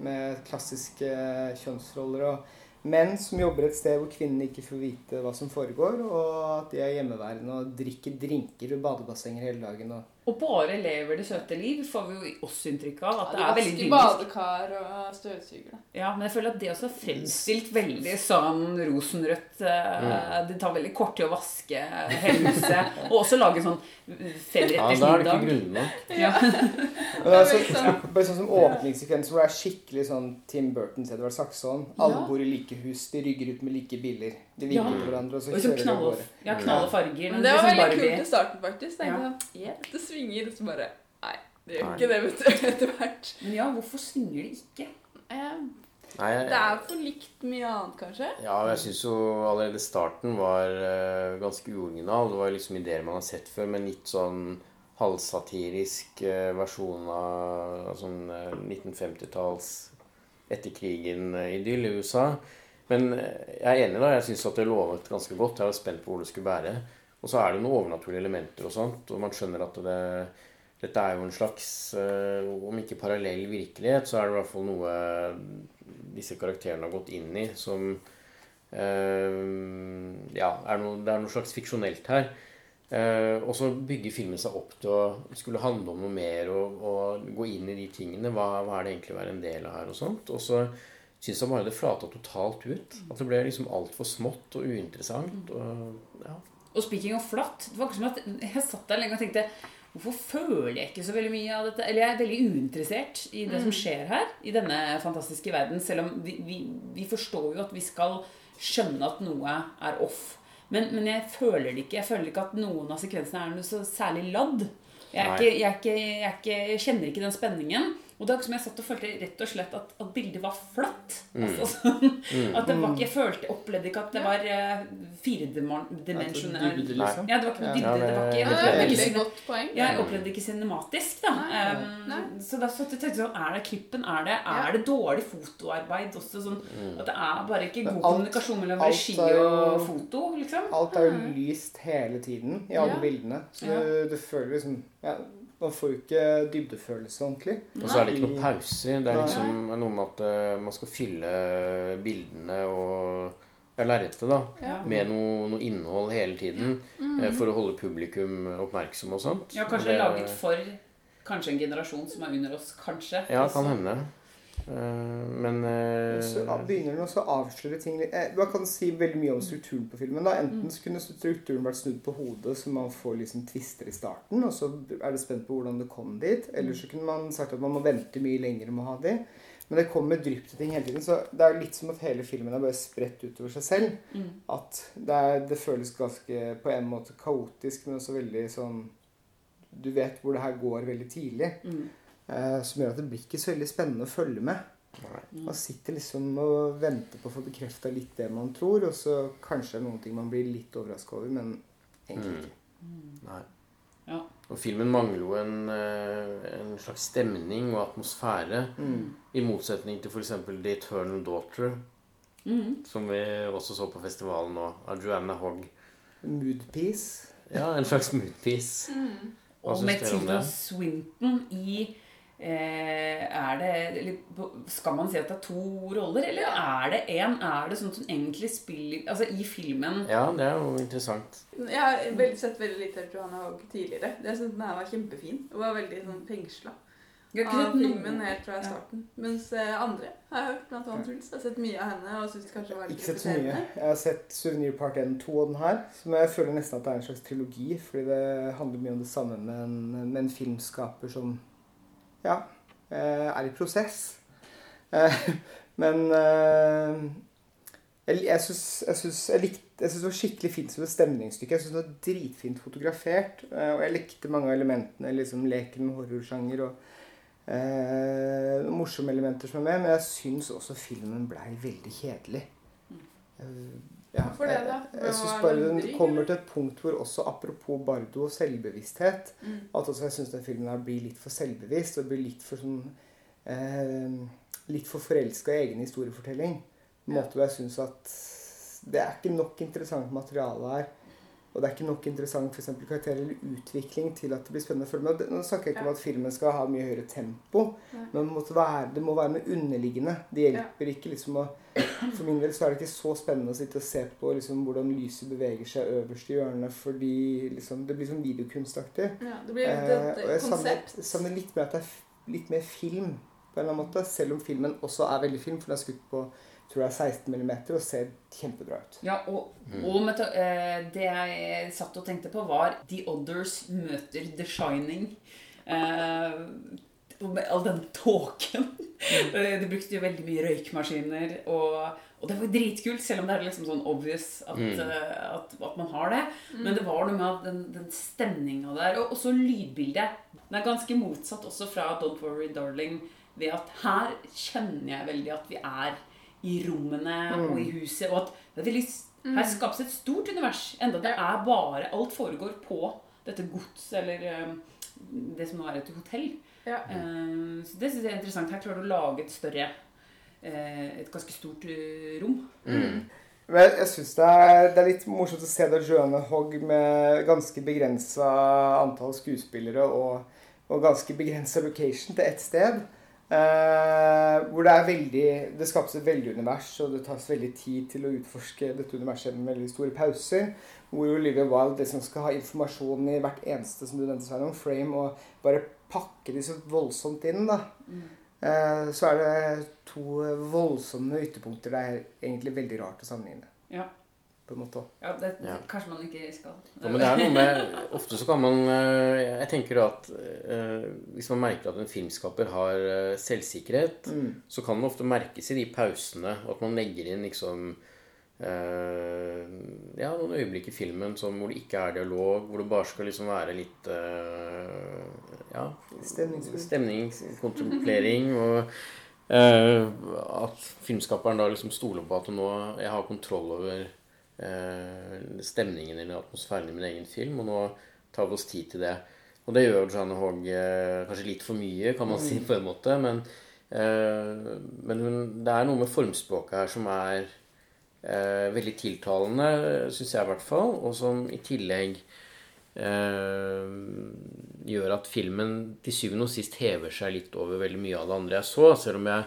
S1: Med klassiske eh, kjønnsroller og menn som jobber et sted hvor kvinnene ikke får vite hva som foregår, og at de er hjemmeværende og drikker drinker ved badebassenger hele dagen. og
S2: Og bare lever det søte liv, får vi jo også inntrykk av. At det
S4: Ja,
S2: er veldig
S4: vasker badekar og støvsuger.
S2: Ja, men jeg føler at det også er fremstilt veldig sånn rosenrødt. Mm. Det tar veldig kort tid å vaske huset. Og også lage sånn
S3: Ja, da er det ikke nok.
S2: Ja.
S1: Det er så,
S4: Liksom.
S1: bare sånn som åpningssekvens hvor det er skikkelig sånn Tim Burton, Edvard Saxon. Alle
S2: Ja.
S1: bor i like hus, de rygger ut med like biler. De
S2: Ja.
S1: på til hverandre, og så
S2: Og så
S1: kjører de av gårde.
S2: ja, knall farger.
S4: Men det var
S2: liksom
S4: veldig kult i starten, faktisk. Tenkte
S2: Ja.
S4: jeg, yeah, det svinger, og så bare Nei, det gjør
S3: Nei.
S4: ikke det, vet du, etter hvert.
S2: Men ja, hvorfor svinger det ikke?
S4: Eh,
S3: Nei, jeg,
S4: Det er for likt mye annet, kanskje.
S3: Ja, jeg syns jo allerede starten var uh, ganske uoriginal. Det var liksom ideer man har sett før, men litt sånn halvsatirisk uh, versjon av sånn uh, 1950-talls etter krigen-idyll i USA. Men eh, jeg er enig, da. Jeg syns at det lovet ganske godt. Jeg var spent på hvor det skulle bære. Og så er det noen overnaturlige elementer og sånt, og man skjønner at det, dette er jo en slags eh, Om ikke parallell virkelighet, så er det i hvert fall noe disse karakterene har gått inn i som eh, Ja, er noe, det er noe slags fiksjonelt her. Eh, og så bygger filmen seg opp til å skulle handle om noe mer og, og gå inn i de tingene. Hva, hva er det egentlig å være en del av her og sånt. Og så syns jeg bare det flata totalt ut. At det ble liksom altfor smått og uinteressant. Og, ja.
S2: Og speaking of flatt Det var ikke som at jeg satt der lenge og tenkte Hvorfor føler jeg ikke så veldig mye av dette? Eller jeg er veldig uinteressert i det som skjer her. I denne fantastiske verden. Selv om vi, vi, vi forstår jo at vi skal skjønne at noe er off. Men, men jeg føler det ikke. Jeg føler ikke at noen av sekvensene er noe så særlig ladd. Jeg, er ikke, jeg, er ikke, jeg, er ikke, jeg kjenner ikke den spenningen. Og det er ikke som jeg satt og følte rett og slett at, at bildet var flatt. Altså, sånn, At det var ikke, Jeg følte, opplevde ikke at det var uh, firedimensjonelt.
S1: Dybde, liksom.
S2: Ja, det var ikke noe dybde. Det var ikke, jeg
S4: Ja, det veldig godt poeng.
S2: jeg opplevde ikke cinematisk, da.
S4: Nei.
S2: Um, så da satt jeg tenkte sånn Er det klippen? Er det, er det dårlig fotoarbeid også? Sånn, At det er bare ikke god
S1: alt-
S2: kommunikasjon mellom regi og foto, liksom?
S1: Alt er jo lyst hele tiden i alle
S4: Ja.
S1: bildene. Så
S2: Ja.
S1: du, du føler liksom ja, Man får jo ikke dybdefølelse ordentlig.
S3: Og så er det ikke noen pauser. Det er liksom noe med at eh, man skal fylle bildene og lerretet da,
S4: Ja.
S3: med noe, noe innhold hele tiden eh, for å holde publikum oppmerksom og sånt.
S2: Ja, kanskje
S3: Det-
S2: laget for kanskje en generasjon som er under oss. Kanskje.
S3: Ja, kan hende. Eh, men eh,
S1: så begynner den også å avsløre ting eh, Man kan si veldig mye om strukturen på filmen. da Enten så kunne strukturen vært snudd på hodet, så man får liksom tvister i starten, og så er det spent på hvordan det kom dit. Eller så kunne man sagt at man må vente mye lenger med å ha de. Men det kommer drypp til ting hele tiden. Så det er litt som at hele filmen er bare spredt utover seg selv.
S2: Mm.
S1: At det, er, det føles ganske på en måte kaotisk, men også veldig sånn Du vet hvor det her går veldig tidlig.
S2: Mm.
S1: Eh, som gjør at det blir ikke så veldig spennende å følge med.
S3: Nei.
S1: Man sitter liksom og venter på å få bekrefta litt det man tror, og så kanskje er det noen ting man blir litt overraska over, men egentlig
S3: Mm.
S1: ikke.
S3: Nei.
S2: Ja.
S3: Og filmen mangler jo en, eh, en slags stemning og atmosfære.
S1: Mm.
S3: I motsetning til f.eks. The Eternal Daughter,
S2: Mm.
S3: som vi også så på festivalen nå, av Joanna Hogg.
S1: Moodpiece.
S3: Ja, en slags moodpiece. Mm.
S2: Og med
S3: dere om
S2: Tilda
S3: det?
S2: Swinton i Er det Skal man si at det er to roller, eller er det én? Er det sånn som egentlig spiller Altså i filmen
S3: Ja, det er jo interessant.
S4: Jeg har veldig, sett veldig lite av Johanna Haag tidligere. Jeg synes den her var kjempefin. Og var veldig sånn fengsla
S2: ikke
S4: av
S2: sett
S4: filmen helt fra
S2: Ja.
S4: starten. Mens eh, andre har jeg hørt, blant annet Truls. Jeg har sett mye av henne og syns kanskje var litt
S1: Ikke sett så mye. Jeg har sett Souvenir Part 1 2 og den her, som jeg føler nesten at det er en slags trilogi, fordi det handler mye om det samme med en, med en filmskaper som ja, eh, er i prosess. Eh, Men eh, jeg, jeg syns det var skikkelig fint som et stemningsstykke. Jeg syns det var dritfint fotografert. Og jeg likte mange av elementene. liksom Leken med horrorsjanger og eh, morsomme elementer som er med. Men jeg syns også filmen blei veldig kjedelig. Eh, ja,
S4: Hvorfor det, da?
S1: Jeg, jeg syns bare den kommer til et punkt hvor også apropos Bardo og selvbevissthet
S4: Mm.
S1: At også jeg syns den filmen her blir litt for selvbevisst og blir litt for sånn eh, Litt for forelska i egen historiefortelling. En måte hvor jeg syns at det er ikke nok interessant materiale her. Og det er ikke nok interessant for eksempel, karakter eller utvikling til at det blir spennende å følge med. Nå snakker jeg ikke om at filmen skal ha mye høyere tempo,
S4: Nei.
S1: men det, måtte være, det må være noe underliggende. Det hjelper ikke liksom å For min del så er det ikke så spennende å sitte og se på liksom, hvordan lyset beveger seg øverst i hjørnet, fordi liksom, det blir sånn videokunstaktig.
S4: Ja, det blir
S1: Eh,
S4: et,
S1: jeg
S4: et
S1: savner,
S4: konsept.
S1: savner litt mer at det er litt mer film, på en eller annen måte. Selv om filmen også er veldig film, for den er skutt på tror jeg 16 mm og ser kjempebra ut.
S2: Ja, og, og med, ta- eh, det jeg satt og tenkte på, var The Others møter The Shining. Eh, og med all den tåken. Eh, De brukte jo veldig mye røykmaskiner, og, og det var jo dritkult, selv om det er liksom sånn obvious at,
S3: Mm.
S2: eh, at, at man har det.
S4: Mm.
S2: Men det var noe med at den, den stemninga der, og også lydbildet. Den er ganske motsatt også fra Don't Worry Darling, ved at her kjenner jeg veldig at vi er i rommene og i huset, og at det er veldig, her skapes et stort univers, enda det er bare Alt foregår på dette gods, eller um, det som nå er et hotell.
S4: Ja.
S2: Eh, Så det synes jeg er interessant. Her klarer du å lage et større eh, Et ganske stort rom.
S3: Mm.
S1: Men jeg, syns det, er- det er litt morsomt å se da Joanne Hogg med ganske begrensa antall skuespillere og, og ganske begrensa location til ett sted. Eh, hvor det er veldig Det skapes et veldig univers, og det tas veldig tid til å utforske dette universet med veldig store pauser. Hvor Olivia Wilde liksom skal ha informasjon i hvert eneste som du nevnte, Sveinung, frame, og bare pakke de så voldsomt inn. da. Eh, så er det to voldsomme ytterpunkter det er egentlig veldig rart å sammenligne.
S2: Ja.
S1: På en måte.
S2: Ja, det
S3: Ja.
S2: kanskje man ikke skal.
S3: Ja, men det er noe med Ofte så kan man eh, Jeg tenker at eh, hvis man merker at en filmskaper har eh, selvsikkerhet,
S1: Mm.
S3: så kan det ofte merkes i de pausene at man legger inn liksom eh, Ja, noen øyeblikk i filmen som, hvor det ikke er dialog, hvor det bare skal liksom være litt eh, Ja, stemning, kontemplering og eh, at filmskaperen da liksom stoler på at nå jeg har kontroll over stemningen eller atmosfæren i min egen film, og nå tar vi oss tid til det. Og det gjør Joanne Haag eh, kanskje litt for mye, kan man si på en måte, men, eh, men hun, det er noe med formspråket her som er eh, veldig tiltalende, syns jeg i hvert fall, og som i tillegg eh, gjør at filmen til syvende og sist hever seg litt over veldig mye av det andre jeg så. Selv om jeg,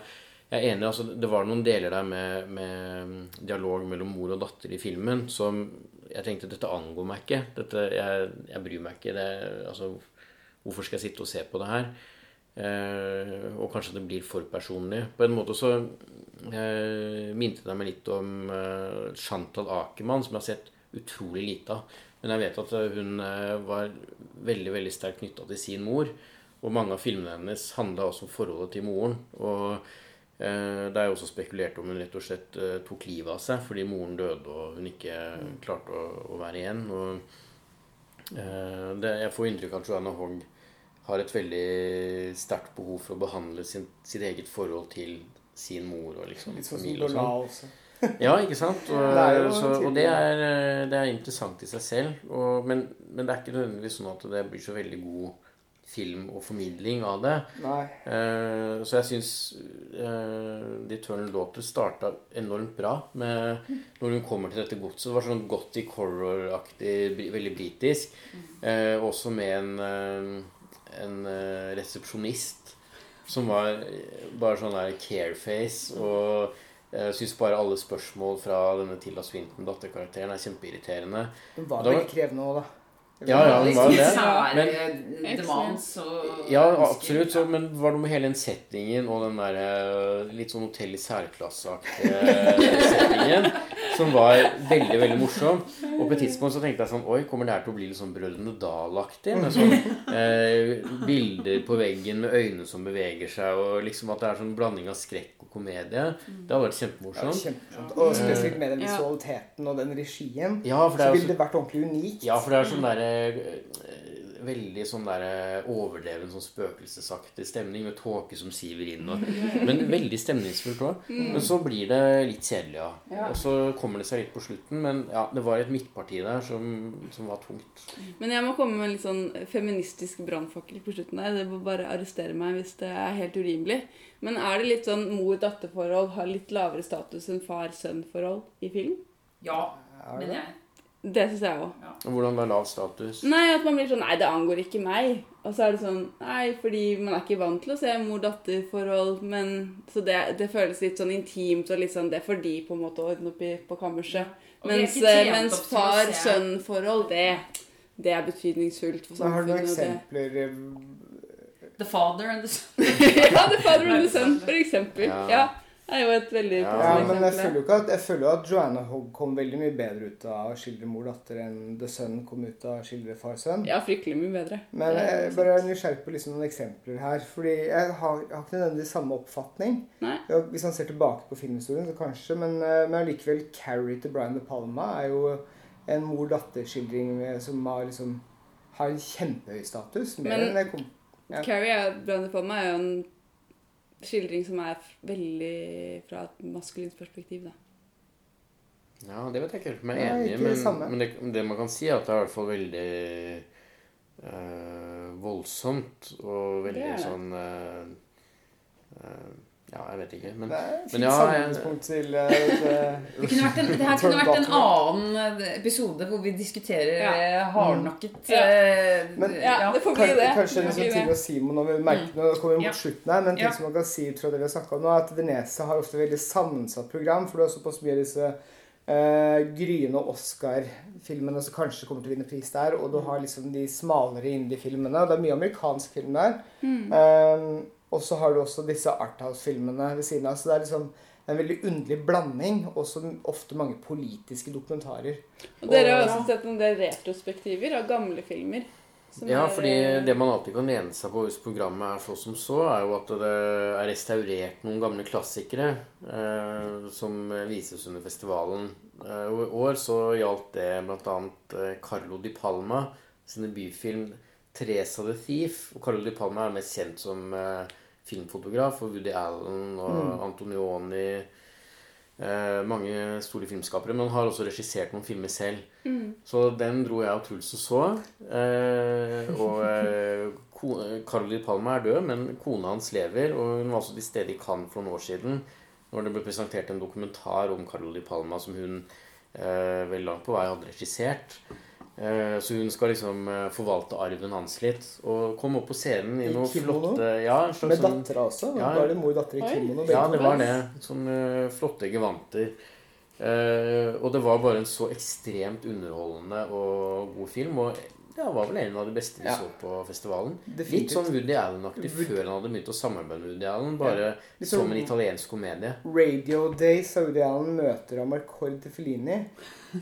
S3: jeg er enig, altså det var noen deler der med, med dialog mellom mor og datter i filmen som jeg tenkte dette angår meg ikke. Dette, jeg, jeg bryr meg ikke. Det, altså, hvorfor skal jeg sitte og se på det her? Eh, og kanskje det blir for personlig. På en måte så eh, minte det meg litt om eh, Chantal Akermann, som jeg har sett utrolig lite av. Men jeg vet at eh, hun eh, var veldig veldig sterkt knytta til sin mor. Og mange av filmene hennes handla også om forholdet til moren. Og det er jo også spekulert om hun rett og slett eh, tok livet av seg fordi moren døde og hun ikke klarte å, å være igjen. Og eh, det, jeg får inntrykk av at Joanna Hogg har et veldig sterkt behov for å behandle sin, sitt eget forhold til sin mor og liksom
S1: Litt sånn
S3: familie og sånn. Ja, ikke sant? Og,
S1: Det er
S3: så, og det, er, eh, det er interessant i seg selv. Og, men, men det er ikke nødvendigvis sånn at det blir så veldig god film og formidling av det. Eh, så jeg syns uh, The Eternal Daughter starta enormt bra med når hun kommer til dette godset. Det var sånn gothic horror-aktig, veldig britisk. Uh, også med en, eh, en eh, resepsjonist som var eh, bare sånn der careface. Og jeg syns bare alle spørsmål fra denne Tilda Swinton, datterkarakteren, er kjempeirriterende.
S1: Den var
S3: var-
S1: veldig krevende òg, da.
S3: Ja, ja, det var jo det.
S2: Men, demands og
S3: Ja, absolutt. Så, men var det med hele den settingen og den der eh, litt sånn hotell i særklasseaktige settingen som var veldig, veldig morsom. Og på et tidspunkt så tenkte jeg sånn Oi, kommer det her til å bli litt sånn Brødrene Dal-aktig? Med sånn eh, bilder på veggen med øyne som beveger seg, og liksom at det er sånn blanding av skrekk og komedie. Det hadde vært
S1: Ja,
S3: kjempemorsomt.
S1: kjempemorsomt. Og spesielt med den visualiteten og den regien.
S3: Ja, for det
S1: Så
S3: er
S1: ville det vært ordentlig unikt.
S3: Ja, for det er sånn derre eh, Veldig sånn der overdreven sånn spøkelsesaktig stemning med tåke som siver inn og Men veldig stemningsfullt òg. Men så blir det litt kjedelig, ja.
S2: Ja.
S3: Og så kommer det seg litt på slutten, men ja, det var et midtparti der som, som var tungt.
S4: Men jeg må komme med en litt sånn feministisk brannfakkel på slutten der. Det må bare arrestere meg hvis det er helt urimelig. Men er det litt sånn mor-datter-forhold har litt lavere status enn far-sønn-forhold i film?
S2: Ja, men jeg
S4: Det syns jeg òg.
S3: Og hvordan være lav status.
S4: Nei, at man blir sånn Nei, det angår ikke meg. Og så er det sånn Nei, fordi man er ikke vant til å se mor-datter-forhold. Men Så det, det føles litt sånn intimt og litt sånn Det får de på en måte å ordne opp i på kammerset.
S2: Er
S4: Mens, mens
S2: å se-
S4: far-sønn-forhold, det, det er betydningsfullt for
S1: samfunnet. har du noen
S4: eksempler det-
S1: eh,
S2: The father and the son.
S4: ja, The Father and the Son, for eksempel.
S3: Ja.
S4: Ja. Er jo et veldig
S3: Ja,
S1: men jeg føler jo ikke at, jeg føler at Joanna Hogg kom veldig mye bedre ut av å skildre mor-datter enn The Sun kom ut av å skildre far-sønn.
S4: Ja, fryktelig mye bedre.
S1: Men
S4: jeg er
S1: bare er nysgjerrig på liksom noen eksempler her. Fordi jeg har, jeg har ikke nødvendigvis samme oppfatning.
S4: Nei.
S1: Hvis man ser tilbake på filmhistorien, så kanskje. Men, eh, men allikevel, Carrie til Brian De Palma er jo en mor-datter-skildring som har liksom har en kjempehøy status. Mer
S4: Men-
S1: enn jeg kom Ja.
S4: Carrie er, Brande Palma er jo en skildring som er veldig fra et maskulint perspektiv, da.
S3: Ja, det vet jeg ikke helt om jeg er enig i,
S1: ikke det
S3: men, men det, det man kan si, er at det er i hvert fall veldig øh, voldsomt og veldig
S4: Det det.
S3: sånn øh, eh, Ja, jeg vet ikke, men
S1: Det er et
S3: Men
S1: fint
S3: ja, jeg-
S1: samlingspunkt til eh, det-
S2: Det, kunne vært en, det her kunne vært en annen episode hvor vi diskuterer
S4: Ja.
S2: eh, hardnakket
S4: Ja.
S2: eh,
S1: Men-
S4: Ja, det får bli det.
S1: kanskje
S4: Det
S1: sånn ting
S4: det.
S1: å si når vi merker Nå kommer vi mot
S2: Ja.
S1: slutten her, men ting som man kan si ut fra det vi har snakket om nå, er at Venezia har ofte veldig sammensatt program, for det er såpass mye av disse gryne gryende Oscar-filmene som kanskje kommer til å vinne pris der, og du har liksom de smalere indie-filmene, det er mye amerikansk film der.
S4: Mm.
S1: Eh, Og så har du også disse Arthouse-filmene ved siden av. Så det er liksom en veldig underlig blanding. Også ofte mange politiske dokumentarer.
S4: Og dere har også sett en del retrospektiver av gamle filmer. som
S3: Ja,
S4: er,
S3: fordi det man alltid kan lene seg på hvis programmet er så som så, er jo at det er restaurert noen gamle klassikere eh, som vises under festivalen. Eh, og I år så gjaldt det bl.a. Eh, Carlo Di Palma sin debutfilm 'Teresa the Thief'. Og Carlo Di Palma er mest kjent som eh, filmfotograf for Woody Allen og Antonioni. Eh, mange store filmskapere, men han har også regissert noen filmer selv. Så den dro jeg og Truls og så. Eh, og eh, Carly Palma er død, men kona hans lever. Og hun var også til stede i Cannes for noen år siden når det ble presentert en dokumentar om Carly Palma som hun eh, vel langt på vei hadde regissert. Eh, så hun skal liksom eh, forvalte arven hans litt. Og kom opp på scenen i
S1: I
S3: noe
S1: kimono?
S3: flotte ja, slags
S1: Med
S3: sånn-
S1: dattera også.
S3: Ja.
S1: Da er det mor datter i kimono.
S3: ja, det var det. Sånne flotte gevanter. Eh, og det var bare en så ekstremt underholdende og god film. Og det var vel en av de beste vi
S1: Ja.
S3: så på festivalen.
S1: Definitivt.
S3: Litt sånn Woody Allen-aktig før han hadde begynt å samarbeide med Woody Allen. Bare
S1: ja. sånn-
S3: som en italiensk komedie.
S1: Radio Days av Woody Allen møter Amarcord til Fellini.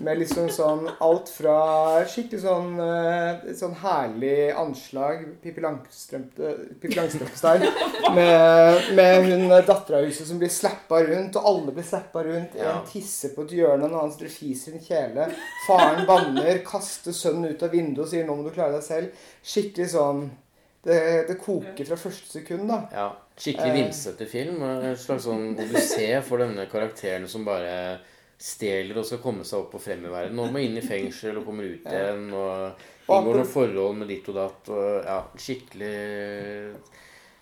S1: Med liksom sånn alt fra skikkelig sånn, eh, sånn herlig anslag Pippi Langstrømpe- Pippi Langstrømpe-style. Med, med hun dattera i huset som blir slappa rundt, og alle blir slappa rundt.
S3: Ja.
S1: En tisser på et hjørne, en annen fiser i en kjele. Faren banner, kaster sønnen ut av vinduet og sier 'nå må du klare deg selv'. Skikkelig sånn Det, det koker fra første sekund, da.
S3: Ja, Skikkelig
S1: Eh.
S3: vimsete film. En slags sånn odyssé for denne karakteren som bare stjeler og skal komme seg opp og frem i verden. Og må inn i fengsel og kommer ut igjen. Og inngår noen forhold med ditt og datt. Og ja, skikkelig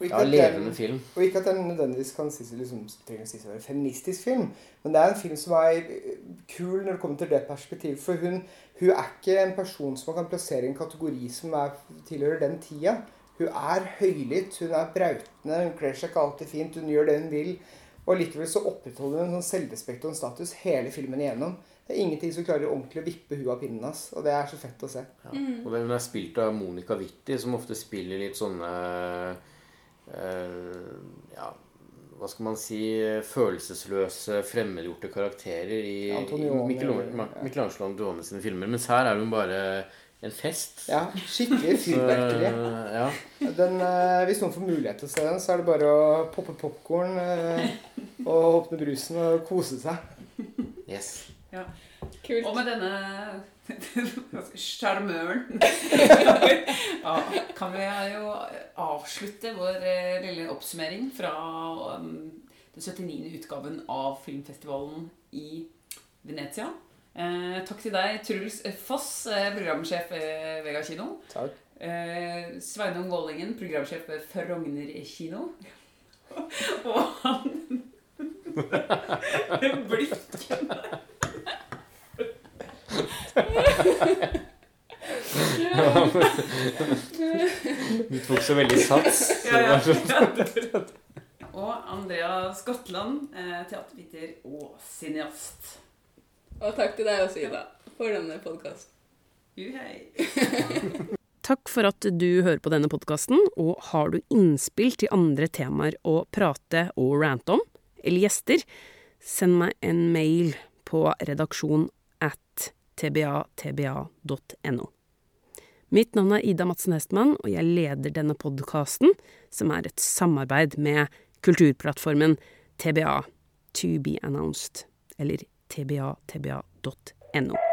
S3: ja, levende film.
S1: Og ikke at den nødvendigvis kan sies liksom, trenger å sies å være en feministisk film, men det er en film som er eh, kul når det kommer til det perspektivet. For hun, hun er ikke en person som man kan plassere i en kategori som er, tilhører den tida. Hun er høylytt, hun er brautende, hun kler seg ikke alltid fint, hun gjør det hun vil. Og likevel så opprettholder hun en sånn selvrespekt og en status hele filmen igjennom. Det er ingenting som klarer ordentlig å vippe huet av pinnen hans, og det er så fett å se.
S3: Ja. Og den er spilt av Monica Witti, som ofte spiller litt sånne eh, Ja, hva skal man si Følelsesløse, fremmedgjorte karakterer i, i
S1: Antonioni,
S3: Michelangelo Michelangelo sine filmer. Mens her er hun bare en fest.
S1: Ja, skikkelig fyrverkeri.
S3: ja.
S1: Den, eh, hvis noen får mulighet til å se den, så er det bare å poppe popkorn eh, og åpne brusen og kose seg.
S3: Yes.
S4: Kult.
S2: Og med denne sjarmøren ja, kan vi jo avslutte vår eh, lille oppsummering fra um, den 79. utgaven av filmfestivalen i Venezia. Eh, takk til deg, Truls Foss, eh, programsjef ved Vega kino.
S1: Takk.
S2: Eh, Sveinung Vålingen, programsjef ved Frogner kino. Og han Blikken.
S3: Du tok så veldig sats. Så
S2: Ja, ja. Og Andrea Skotland, eh, teaterviter og cineast.
S4: Og takk til deg også, Ida, for denne podkasten.
S2: Uhei.
S5: Takk for at du hører på denne podkasten, og har du innspill til andre temaer å prate og rante om, eller gjester, send meg en mail på redaksjon at tbatba.no. Mitt navn er Ida Madsen Hestmann, og jeg leder denne podkasten, som er et samarbeid med kulturplattformen TBA, To Be Announced, eller tbatba.no.